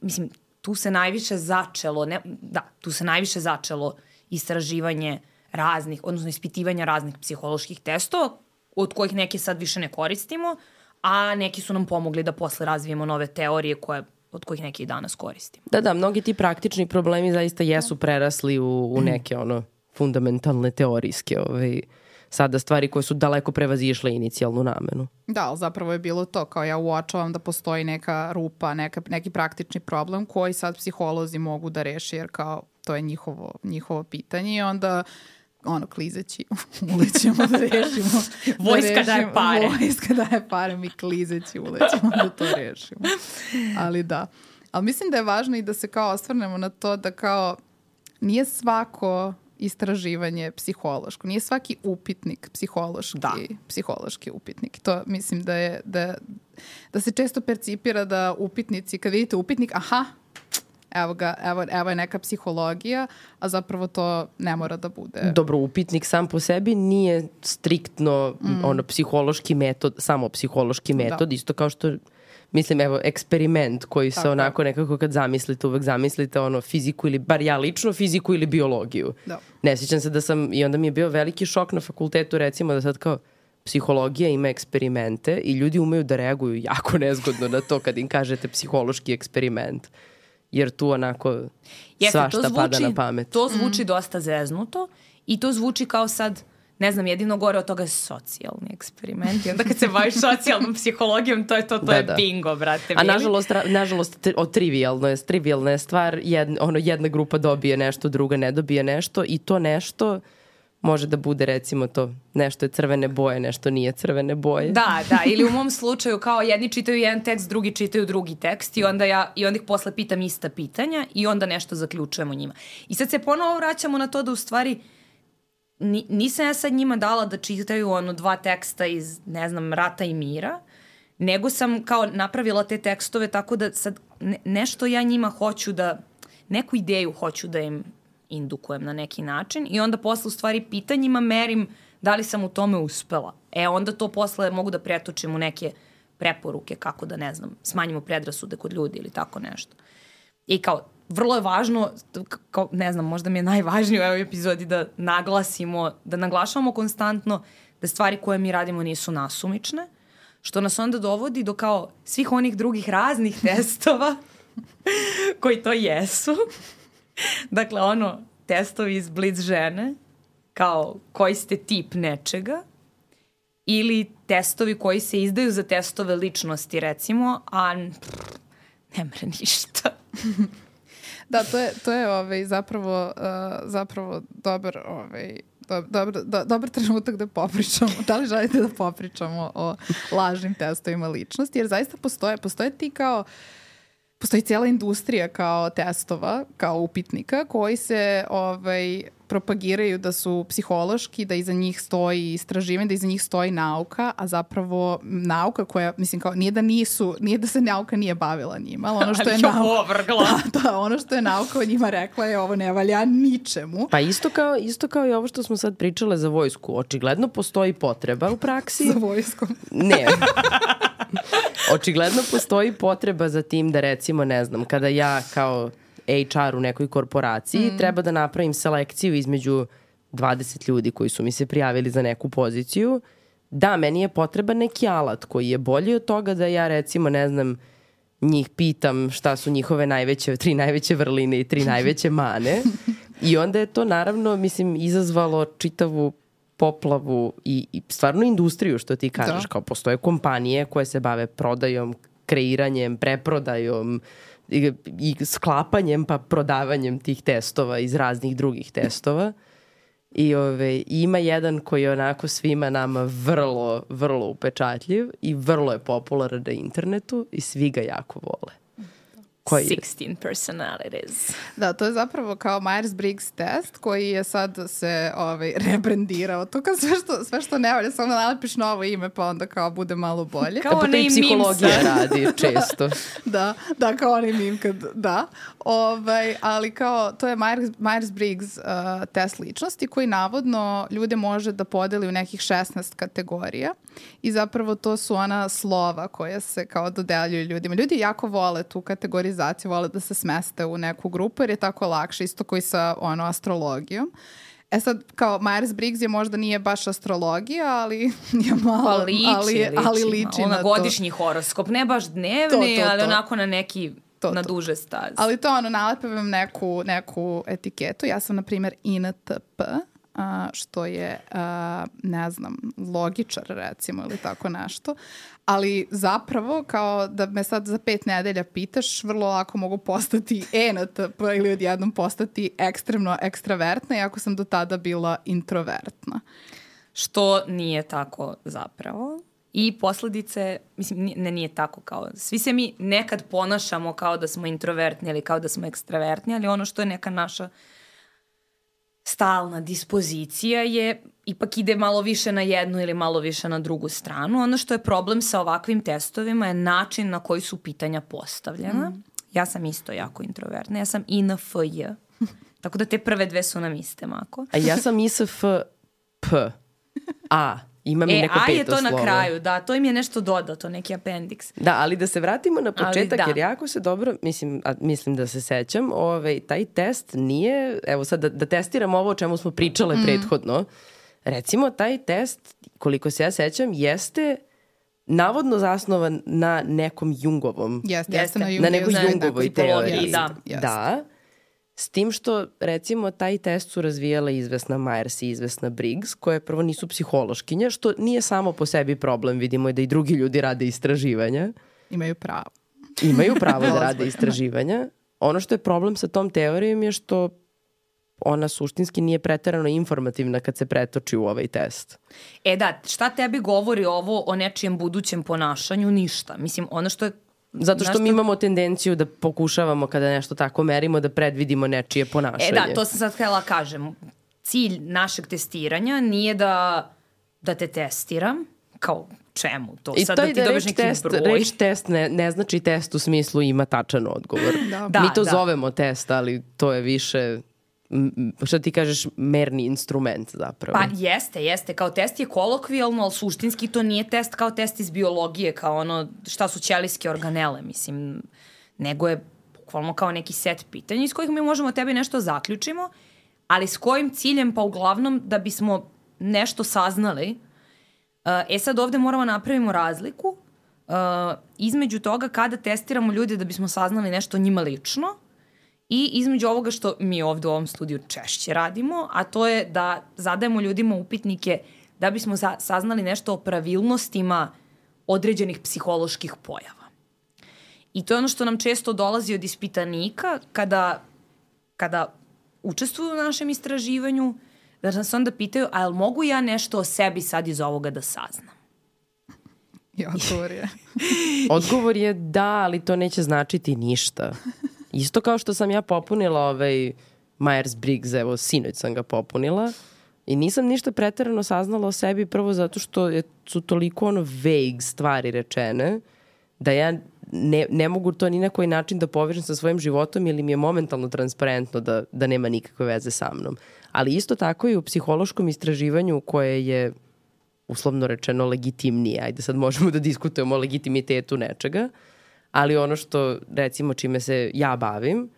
mislim, tu se najviše začelo, ne, da, tu se najviše začelo istraživanje raznih, odnosno ispitivanja raznih psiholoških testova, od kojih neke sad više ne koristimo, a neki su nam pomogli da posle razvijemo nove teorije koje od kojih neki i danas koristimo. Da, da, mnogi ti praktični problemi zaista jesu prerasli u, u neke ono fundamentalne teorijske ovaj, sada stvari koje su daleko prevazišle inicijalnu namenu. Da, ali zapravo je bilo to, kao ja uočavam da postoji neka rupa, neka, neki praktični problem koji sad psiholozi mogu da reši, jer kao to je njihovo, njihovo pitanje i onda ono, klizeći, *laughs* ulećemo da rešimo. Da Vojska da daje pare. Vojska daje pare, mi klizeći ulećemo da to rešimo. Ali da. Ali mislim da je važno i da se kao ostvarnemo na to da kao nije svako istraživanje psihološko. Nije svaki upitnik psihološki, da. psihološki upitnik. To mislim da je da, da se često percipira da upitnici, kad vidite upitnik, aha, evo, ga, evo, evo je neka psihologija, a zapravo to ne mora da bude. Dobro, upitnik sam po sebi nije striktno mm. ono psihološki metod, samo psihološki da. metod, da. isto kao što mislim, evo, eksperiment koji se Tako. onako nekako kad zamislite, uvek zamislite ono fiziku ili, bar ja lično, fiziku ili biologiju. Da. Ne sjećam se da sam, i onda mi je bio veliki šok na fakultetu recimo da sad kao, psihologija ima eksperimente i ljudi umeju da reaguju jako nezgodno na to kad im kažete psihološki eksperiment. Jer tu onako Jeste, svašta zvuči, pada na pamet. To zvuči mm. dosta zeznuto i to zvuči kao sad ne znam, jedino gore od toga je socijalni eksperiment. I onda kad se baviš socijalnom psihologijom, to je to, to da, je da. bingo, brate. A nažalost, ra, nažalost o trivialno je, trivialna je stvar, jedna, ono, jedna grupa dobije nešto, druga ne dobije nešto i to nešto može da bude recimo to nešto je crvene boje, nešto nije crvene boje. Da, da, ili u mom slučaju kao jedni čitaju jedan tekst, drugi čitaju drugi tekst i onda ja i onda ih posle pitam ista pitanja i onda nešto zaključujemo njima. I sad se ponovo vraćamo na to da u stvari ni, nisam ja sad njima dala da čitaju ono dva teksta iz, ne znam, Rata i Mira, nego sam kao napravila te tekstove tako da sad ne, nešto ja njima hoću da, neku ideju hoću da im indukujem na neki način i onda posle u stvari pitanjima merim da li sam u tome uspela. E onda to posle mogu da pretočim u neke preporuke kako da, ne znam, smanjimo predrasude kod ljudi ili tako nešto. I kao, vrlo je važno, kao, ne znam, možda mi je najvažnije u ovoj epizodi da naglasimo, da naglašavamo konstantno da stvari koje mi radimo nisu nasumične, što nas onda dovodi do kao svih onih drugih raznih *laughs* testova koji to jesu. *laughs* dakle, ono, testovi iz Blitz žene, kao koji ste tip nečega, ili testovi koji se izdaju za testove ličnosti, recimo, a ne mre ništa. *laughs* Da, to je, to je ovaj, zapravo, uh, zapravo dobar ovaj, dobar, do, dobar trenutak da popričamo. Da li želite da popričamo o lažnim testovima ličnosti? Jer zaista postoje, postoje ti kao postoji cijela industrija kao testova, kao upitnika koji se ovaj, propagiraju da su psihološki, da iza njih stoji istraživanje, da iza njih stoji nauka, a zapravo nauka koja, mislim, kao, nije da nisu, nije da se nauka nije bavila njima, ali ono *laughs* što je nauka... *laughs* Da, da, ono što je nauka o njima rekla je ovo ne valja ničemu. Pa isto kao, isto kao i ovo što smo sad pričale za vojsku. Očigledno postoji potreba u praksi. *laughs* Za vojskom. Ne. Očigledno postoji potreba za tim da recimo, ne znam, kada ja kao HR u nekoj korporaciji mm. treba da napravim selekciju između 20 ljudi koji su mi se prijavili za neku poziciju, da, meni je potreban neki alat koji je bolji od toga da ja recimo, ne znam, njih pitam šta su njihove najveće, tri najveće vrline i tri *laughs* najveće mane. I onda je to naravno, mislim, izazvalo čitavu poplavu i, i stvarno industriju, što ti kažeš. Da. Kao postoje kompanije koje se bave prodajom, kreiranjem, preprodajom i, i sklapanjem pa prodavanjem tih testova iz raznih drugih testova. I ove, ima jedan koji je onako svima nama vrlo, vrlo upečatljiv i vrlo je popularan na internetu i svi ga jako vole. Koji je? 16 personalities. Da, to je zapravo kao Myers-Briggs test koji je sad se ovaj, rebrandirao. To kao sve što, sve što ne valja, samo nalepiš novo ime pa onda kao bude malo bolje. Kao E, pa to i psihologija sa- radi *laughs* često. da, da, kao onaj mim kad, da. Ovaj, ali kao, to je Myers, Myers-Briggs uh, test ličnosti koji navodno ljude može da podeli u nekih 16 kategorija i zapravo to su ona slova koja se kao dodeljuju ljudima. Ljudi jako vole tu kategorizaciju, vole da se smeste u neku grupu jer je tako lakše, isto koji sa ono, astrologijom. E sad, kao Myers-Briggs je možda nije baš astrologija, ali *laughs* je malo, Pa liči, ali, liči, ali liči malo na to. godišnji horoskop, ne baš dnevni, To, to, ali to. onako na neki, To, na to. duže staze. Ali to ono, nalepe vam neku, neku etiketu. Ja sam, na primjer, INTP, a, što je, ne znam, logičar, recimo, ili tako nešto. Ali zapravo, kao da me sad za pet nedelja pitaš, vrlo lako mogu postati ENTP ili odjednom postati ekstremno ekstravertna, iako sam do tada bila introvertna. Što nije tako zapravo. I posledice, mislim, ne nije tako kao, svi se mi nekad ponašamo kao da smo introvertni ili kao da smo ekstravertni, ali ono što je neka naša stalna dispozicija je ipak ide malo više na jednu ili malo više na drugu stranu. Ono što je problem sa ovakvim testovima je način na koji su pitanja postavljena. Ja sam isto jako introvertna. Ja sam INFJ. *laughs* Tako da te prve dve su nam iste, Mako. A ja sam ISF P. A. Imam i E, neko a peto je to slovo. na kraju, da, to im je nešto dodato, neki appendix. Da, ali da se vratimo na Ali početak, da. jer jako se dobro, mislim, a, mislim da se sećam, ovaj, taj test nije, evo sad da, da testiramo ovo o čemu smo pričale Mm. prethodno, recimo taj test, koliko se ja sećam, jeste navodno zasnovan na nekom Jungovom Jeste, Jeste. jeste na, Na na nekoj Jungovoj tipologiji, teoriji. da. Jeste. da. S tim što, recimo, taj test su razvijala izvesna Myers i izvesna Briggs, koje prvo nisu psihološkinje, što nije samo po sebi problem, vidimo je da i drugi ljudi rade istraživanja. Imaju pravo. Imaju pravo da *laughs* rade istraživanja. Ono što je problem sa tom teorijom je što ona suštinski nije preterano informativna kad se pretoči u ovaj test. E da, šta tebi govori ovo o nečijem budućem ponašanju? Ništa. Mislim, ono što je... Zato što znaš mi imamo tendenciju da pokušavamo kada nešto tako merimo da predvidimo nečije ponašanje. E da, to sam sad htjela kažem. Cilj našeg testiranja nije da, da te testiram, kao čemu to? I sad to da ti da dobiješ neki test, broj. reč test ne, ne znači test u smislu ima tačan odgovor. Da. Da, Mi to da. zovemo test, ali to je više, što ti kažeš, merni instrument zapravo. Pa jeste, jeste. Kao test je kolokvijalno, ali suštinski to nije test kao test iz biologije, kao ono šta su ćelijske organele, mislim, nego je bukvalno kao neki set pitanja iz kojih mi možemo tebi nešto zaključimo, ali s kojim ciljem? Pa uglavnom da bismo nešto saznali. Uh, E sad ovde moramo napravimo razliku uh, između toga kada testiramo ljude da bismo saznali nešto njima lično i između ovoga što mi ovde u ovom studiju češće radimo, a to je da zadajemo ljudima upitnike da bismo sa saznali nešto o pravilnostima određenih psiholoških pojava. I to je ono što nam često dolazi od ispitanika kada, kada učestvuju u našem istraživanju, da nas onda pitaju, a jel mogu ja nešto o sebi sad iz ovoga da saznam? I odgovor je. *laughs* Odgovor je da, ali to neće značiti ništa. Isto kao što sam ja popunila ovaj Myers-Briggs, evo, sinoć sam ga popunila i nisam ništa pretarano saznala o sebi prvo zato što je, su toliko ono vague stvari rečene da ja ne, ne mogu to ni na koji način da povežem sa svojim životom ili mi je momentalno transparentno da, da nema nikakve veze sa mnom. Ali isto tako i u psihološkom istraživanju koje je uslovno rečeno legitimnije. Ajde sad možemo da diskutujemo o legitimitetu nečega, ali ono što recimo čime se ja bavim,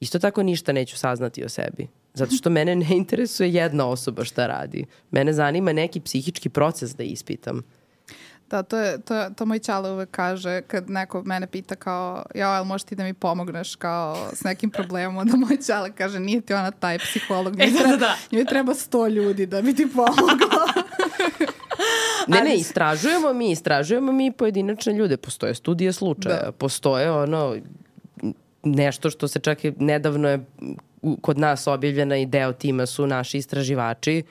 isto tako ništa neću saznati o sebi. Zato što mene ne interesuje jedna osoba šta radi. Mene zanima neki psihički proces da ispitam. Da, to, je, to, to moj čale uvek kaže kad neko mene pita kao, ja, jel možeš ti da mi pomogneš kao s nekim problemom, da moj čale kaže, nije ti ona taj psiholog, njoj E, da, treba, da. njoj treba sto ljudi da bi ti pomogla. Ne, ne, istražujemo mi, istražujemo mi pojedinačne ljude. Postoje studije slučaja, Da. postoje ono nešto što se čak i nedavno je kod nas objavljena i deo tima su naši istraživači.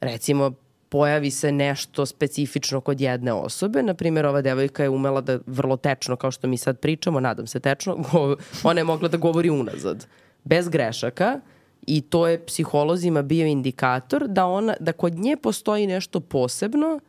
Recimo, pojavi se nešto specifično kod jedne osobe. Naprimjer, ova devojka je umela da vrlo tečno, kao što mi sad pričamo, nadam se tečno, ona je mogla da govori unazad. Bez grešaka i to je psiholozima bio indikator da, ona, da kod nje postoji nešto posebno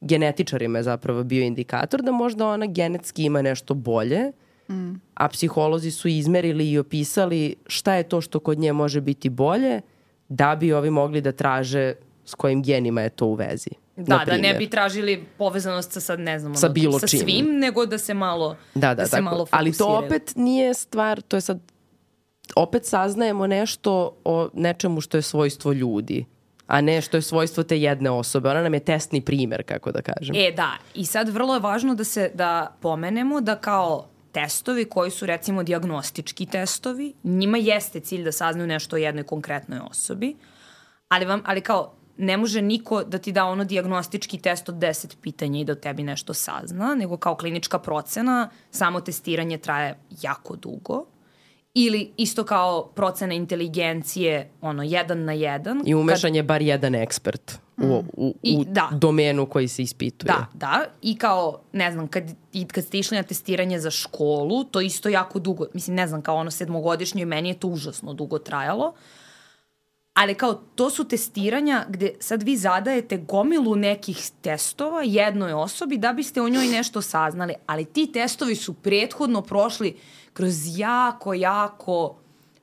genetičarima je zapravo bio indikator da možda ona genetski ima nešto bolje, mm. a psiholozi su izmerili i opisali šta je to što kod nje može biti bolje, da bi ovi mogli da traže s kojim genima je to u vezi. Da, da ne bi tražili povezanost sa sad, ne znam, Sa ono, bilo sa čim. svim, nego da se malo, Da, da, se tako. malo Ali to fokusiraju. opet nije stvar, to je sad, opet saznajemo nešto o nečemu što je svojstvo ljudi, a ne što je svojstvo te jedne osobe. Ona nam je testni primer, kako da kažem. E, da. I sad vrlo je važno da se da pomenemo da kao testovi koji su recimo diagnostički testovi, njima jeste cilj da saznaju nešto o jednoj konkretnoj osobi, ali, vam, ali kao ne može niko da ti da ono diagnostički test od 10 pitanja i da tebi nešto sazna, nego kao klinička procena, samo testiranje traje jako dugo. Ili isto kao procena inteligencije, ono, jedan na jedan. I umešan je bar jedan ekspert u, u, u I- da. domenu koji se ispituje. Da, da. I kao, ne znam, kad, i kad ste išli na testiranje za školu, to isto jako dugo, mislim, ne znam, kao ono sedmogodišnje, meni je to užasno dugo trajalo. Ali kao, to su testiranja gde sad vi zadajete gomilu nekih testova jednoj osobi da biste o njoj nešto saznali. Ali ti testovi su prethodno prošli kroz jako, jako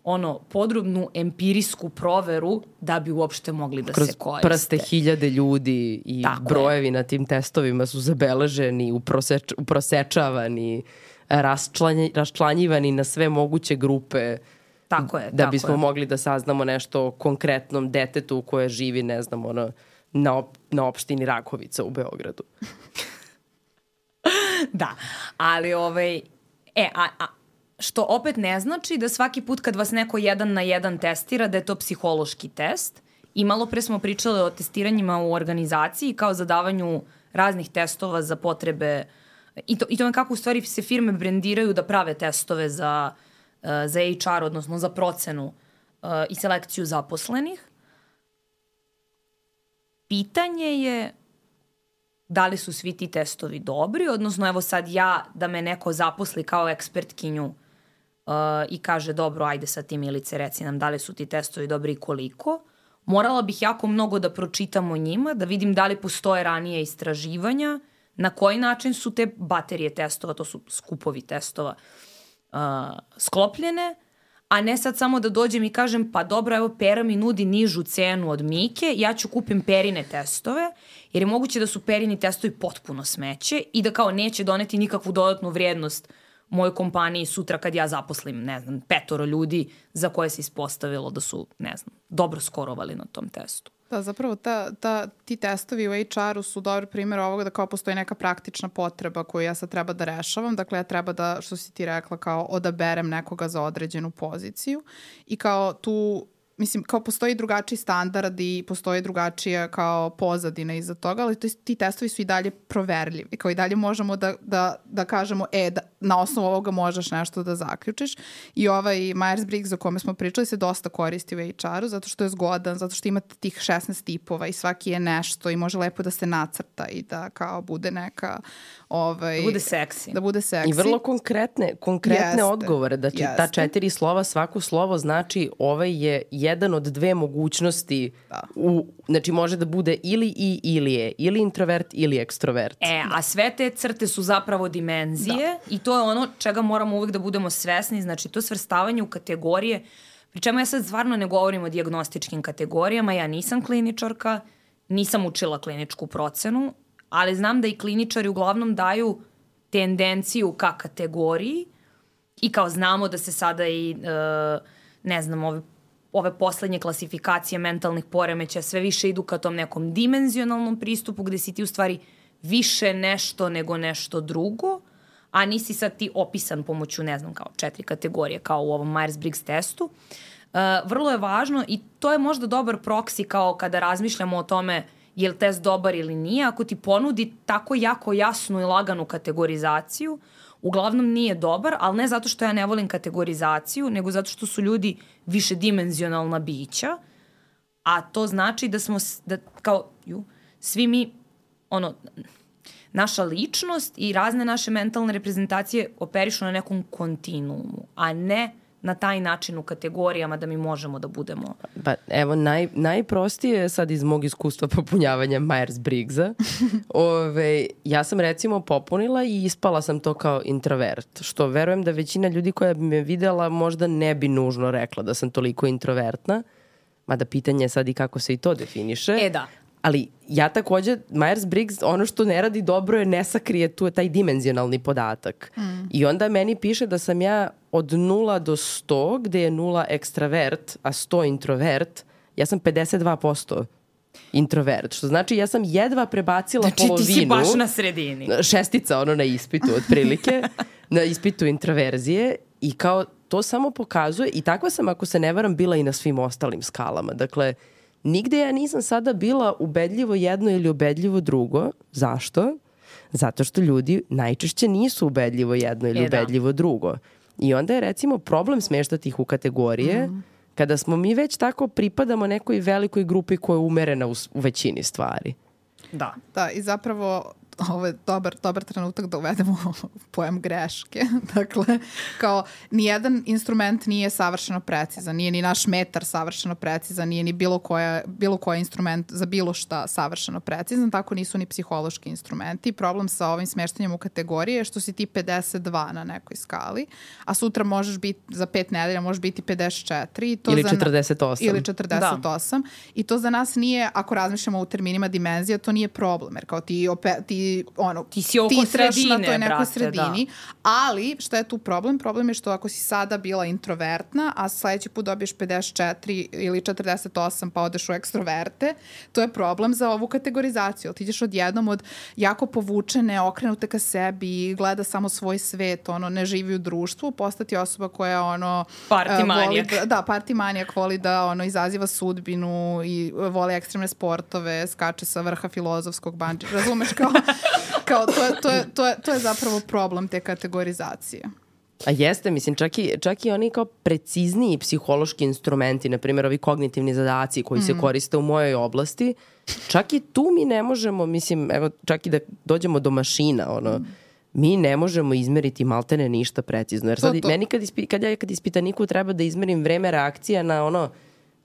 ono, podrobnu empirijsku proveru da bi uopšte mogli da Kroz se koriste. prste hiljade ljudi i Tako je. brojevi na tim testovima su zabeleženi, uproseč, uprosečavani, raščlanje, raščlanjivani na sve moguće grupe Tako je, da tako bismo je. mogli da saznamo nešto o konkretnom detetu koje živi, ne znam, ono, na, op, na opštini Rakovica u Beogradu. *laughs* Da, ali ovaj, e, a, a, što opet ne znači da svaki put kad vas neko jedan na jedan testira da je to psihološki test. I malo pre smo pričali o testiranjima u organizaciji kao zadavanju raznih testova za potrebe i to, i to kako u stvari se firme brendiraju da prave testove za, uh, za HR, odnosno za procenu uh, i selekciju zaposlenih. Pitanje je da li su svi ti testovi dobri, odnosno evo sad ja da me neko zaposli kao ekspertkinju uh, i kaže dobro, ajde sad ti Milice reci nam da li su ti testovi dobri i koliko, morala bih jako mnogo da pročitam o njima, da vidim da li postoje ranije istraživanja, na koji način su te baterije testova, to su skupovi testova, uh, sklopljene, a ne sad samo da dođem i kažem pa dobro, evo Pera mi nudi nižu cenu od Mike, ja ću kupim Perine testove, jer je moguće da su Perini testovi potpuno smeće i da kao neće doneti nikakvu dodatnu vrijednost mojoj kompaniji sutra kad ja zaposlim, ne znam, petoro ljudi za koje se ispostavilo da su, ne znam, dobro skorovali na tom testu. Da, zapravo ta, ta, ti testovi u HR-u su dobar primjer ovoga da kao postoji neka praktična potreba koju ja sad treba da rešavam. Dakle, ja treba da, što si ti rekla, kao odaberem nekoga za određenu poziciju i kao tu mislim, kao postoji drugačiji standard i postoji drugačija kao pozadina iza toga, ali to, ti testovi su i dalje proverljivi. Kao i dalje možemo da, da, da kažemo, e, da, na osnovu ovoga možeš nešto da zaključiš. I ovaj Myers-Briggs o kome smo pričali se dosta koristi u HR-u, zato što je zgodan, zato što imate tih 16 tipova i svaki je nešto i može lepo da se nacrta i da kao bude neka Ovaj, da bude seksi. Da bude seksi. I vrlo konkretne, konkretne Jeste. odgovore. Znači, Jeste. ta četiri slova, svako slovo znači ovaj je jedan od dve mogućnosti. Da. U, znači, može da bude ili i ili je. Ili introvert ili ekstrovert. E, a sve te crte su zapravo dimenzije da. i to je ono čega moramo uvek da budemo svesni. Znači, to svrstavanje u kategorije Pri čemu ja sad stvarno ne govorim o diagnostičkim kategorijama, ja nisam kliničarka, nisam učila kliničku procenu, ali znam da i kliničari uglavnom daju tendenciju ka kategoriji i kao znamo da se sada i, uh, ne znam, ove, ove poslednje klasifikacije mentalnih poremeća sve više idu ka tom nekom dimenzionalnom pristupu gde si ti u stvari više nešto nego nešto drugo, a nisi sad ti opisan pomoću, ne znam, kao četiri kategorije, kao u ovom Myers-Briggs testu. Uh, vrlo je važno i to je možda dobar proksi kao kada razmišljamo o tome uh, je li test dobar ili nije, ako ti ponudi tako jako jasnu i laganu kategorizaciju, uglavnom nije dobar, ali ne zato što ja ne volim kategorizaciju, nego zato što su ljudi više dimenzionalna bića, a to znači da smo, da, kao, ju, svi mi, ono, naša ličnost i razne naše mentalne reprezentacije operišu na nekom kontinuumu, a ne na taj način u kategorijama da mi možemo da budemo. Pa evo, naj, najprostije je sad iz mog iskustva popunjavanja Myers-Briggsa. *laughs* Ove, ja sam recimo popunila i ispala sam to kao introvert, što verujem da većina ljudi koja bi me videla možda ne bi nužno rekla da sam toliko introvertna. Mada pitanje je sad i kako se i to definiše. E da. Ali ja takođe, Myers-Briggs, ono što ne radi dobro je ne sakrije tu taj dimenzionalni podatak. Mm. I onda meni piše da sam ja od 0 do 100, gde je 0 ekstravert, a 100 introvert, ja sam 52% introvert, što znači ja sam jedva prebacila znači, polovinu. Znači ti si baš na sredini. Šestica ono na ispitu otprilike, *laughs* na ispitu introverzije i kao to samo pokazuje i takva sam ako se ne varam bila i na svim ostalim skalama. Dakle, nigde ja nisam sada bila ubedljivo jedno ili ubedljivo drugo. Zašto? Zato što ljudi najčešće nisu ubedljivo jedno ili e, da. ubedljivo drugo. I onda je recimo problem smeštati ih u kategorije mm. kada smo mi već tako pripadamo nekoj velikoj grupi koja je umerena u, u većini stvari. Da. Da, i zapravo *laughs* ovo je dobar, dobar trenutak da uvedemo *laughs* pojem greške. *laughs* dakle, kao nijedan instrument nije savršeno precizan, nije ni naš metar savršeno precizan, nije ni bilo, koja, bilo koji instrument za bilo šta savršeno precizan, tako nisu ni psihološki instrumenti. Problem sa ovim smeštanjem u kategorije je što si ti 52 na nekoj skali, a sutra možeš biti, za pet nedelja možeš biti 54. I to ili za, 48. Ili 48. Da. I to za nas nije, ako razmišljamo u terminima dimenzija, to nije problem, jer kao ti, ope, ti ono, ti si oko ti sredine, na toj nekoj brate, sredini, da. ali šta je tu problem? Problem je što ako si sada bila introvertna, a sledeći put dobiješ 54 ili 48 pa odeš u ekstroverte, to je problem za ovu kategorizaciju. Ti ideš odjednom od jako povučene, okrenute ka sebi, gleda samo svoj svet, ono, ne živi u društvu, postati osoba koja ono... Party uh, manijak. Da, da, manijak voli da ono, izaziva sudbinu i voli ekstremne sportove, skače sa vrha filozofskog banđa. Razumeš kao *laughs* kao to je, to, je, to, je, to je zapravo problem te kategorizacije. A jeste, mislim, čak i, čak i oni kao precizniji psihološki instrumenti, na primjer ovi kognitivni zadaci koji mm. se koriste u mojoj oblasti, čak i tu mi ne možemo, mislim, evo, čak i da dođemo do mašina, ono, mm. mi ne možemo izmeriti maltene ništa precizno. Jer sad, to, to. meni kad, ispi, kad ja kad ispitaniku treba da izmerim vreme reakcija na ono,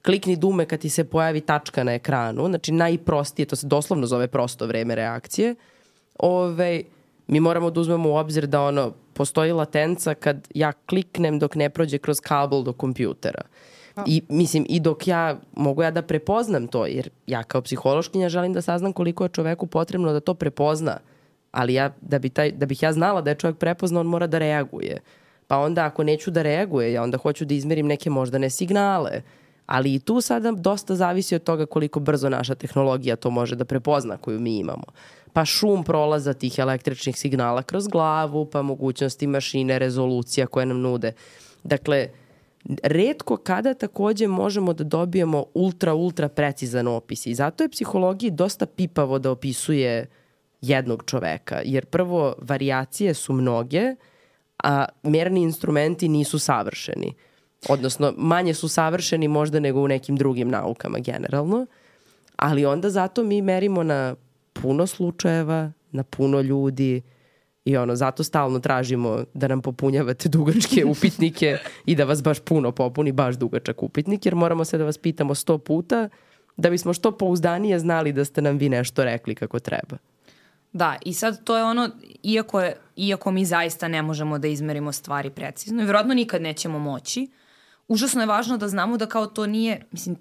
klikni dume kad ti se pojavi tačka na ekranu, znači najprostije, to se doslovno zove prosto vreme reakcije, ove, mi moramo da uzmemo u obzir da ono, postoji latenca kad ja kliknem dok ne prođe kroz kabel do kompjutera. I mislim, i dok ja, mogu ja da prepoznam to, jer ja kao psihološkinja želim da saznam koliko je čoveku potrebno da to prepozna, ali ja, da, bi taj, da bih ja znala da je čovek prepoznao, on mora da reaguje. Pa onda ako neću da reaguje, ja onda hoću da izmerim neke moždane signale. Ali i tu sada dosta zavisi od toga koliko brzo naša tehnologija to može da prepozna koju mi imamo pa šum prolaza tih električnih signala kroz glavu, pa mogućnosti mašine, rezolucija koje nam nude. Dakle, redko kada takođe možemo da dobijemo ultra, ultra precizan opis i zato je psihologiji dosta pipavo da opisuje jednog čoveka, jer prvo varijacije su mnoge, a merni instrumenti nisu savršeni. Odnosno, manje su savršeni možda nego u nekim drugim naukama generalno, ali onda zato mi merimo na puno slučajeva, na puno ljudi, I ono, zato stalno tražimo da nam popunjavate dugačke *laughs* upitnike i da vas baš puno popuni, baš dugačak upitnik, jer moramo se da vas pitamo sto puta da bismo što pouzdanije znali da ste nam vi nešto rekli kako treba. Da, i sad to je ono, iako, je, iako mi zaista ne možemo da izmerimo stvari precizno i vjerojatno nikad nećemo moći, užasno je važno da znamo da kao to nije, mislim,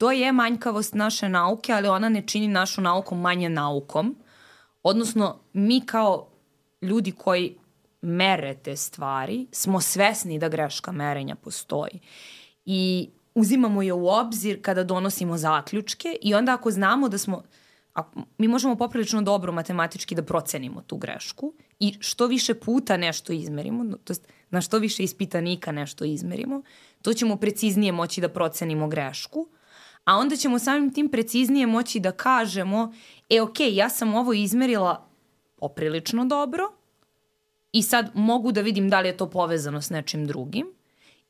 to je manjkavost naše nauke, ali ona ne čini našu nauku manje naukom. Odnosno, mi kao ljudi koji mere te stvari smo svesni da greška merenja postoji. I uzimamo je u obzir kada donosimo zaključke i onda ako znamo da smo, a, mi možemo poprilično dobro matematički da procenimo tu grešku i što više puta nešto izmerimo, to jest na što više ispitanika nešto izmerimo, to ćemo preciznije moći da procenimo grešku, a onda ćemo samim tim preciznije moći da kažemo, e ok, ja sam ovo izmerila poprilično dobro i sad mogu da vidim da li je to povezano s nečim drugim.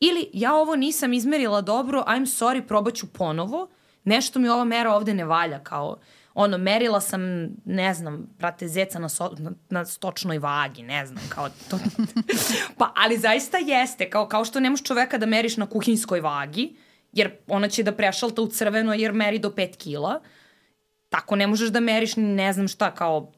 Ili ja ovo nisam izmerila dobro, I'm sorry, probat ću ponovo, nešto mi ova mera ovde ne valja, kao ono, merila sam, ne znam, prate zeca na, so, na, na stočnoj vagi, ne znam, kao to. *laughs* pa, ali zaista jeste, kao, kao što nemaš čoveka da meriš na kuhinskoj vagi, jer ona će da prešalta u crveno jer meri do 5 kila, tako ne možeš da meriš ne znam šta, kao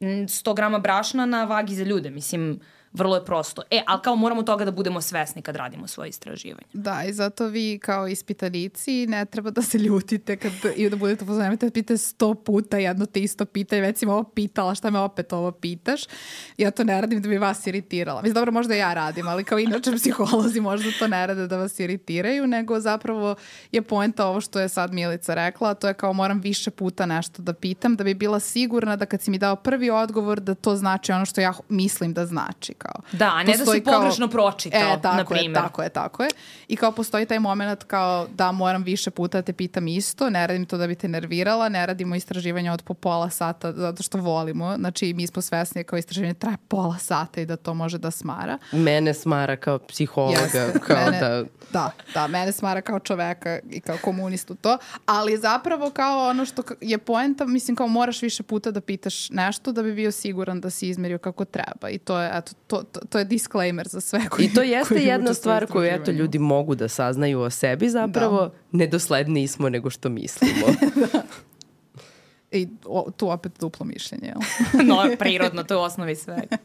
100 grama brašna na vagi za ljude. Mislim, vrlo je prosto. E, ali kao moramo toga da budemo svesni kad radimo svoje istraživanje. Da, i zato vi kao ispitanici ne treba da se ljutite kad, i da budete upozoreni, da pitate sto puta jedno te isto pitanje, već si me ovo pitala, šta me opet ovo pitaš. Ja to ne radim da bi vas iritirala. Mislim, dobro, možda ja radim, ali kao inače psiholozi možda to ne rade da vas iritiraju, nego zapravo je poenta ovo što je sad Milica rekla, to je kao moram više puta nešto da pitam, da bi bila sigurna da kad si mi dao prvi odgovor da to znači ono što ja mislim da znači kao. Da, a ne da si kao, pogrešno pročitao, e, tako na primjer. Je, tako je, tako je. I kao postoji taj moment kao da moram više puta da te pitam isto, ne radim to da bi te nervirala, ne radimo istraživanja od po pola sata zato što volimo. Znači, mi smo svesni kao istraživanje traje pola sata i da to može da smara. Mene smara kao psihologa, yes, kao mene, da... Da, da, mene smara kao čoveka i kao komunistu to, ali zapravo kao ono što je poenta, mislim kao moraš više puta da pitaš nešto da bi bio siguran da si izmerio kako treba i to je, eto, to, to, to je disclaimer za sve koji I to jeste jedna stvar koju eto ljudi mogu da saznaju o sebi zapravo da. nedosledniji smo nego što mislimo. *laughs* *laughs* da. I o, tu opet duplo mišljenje, jel? *laughs* no, prirodno, to je u osnovi svega.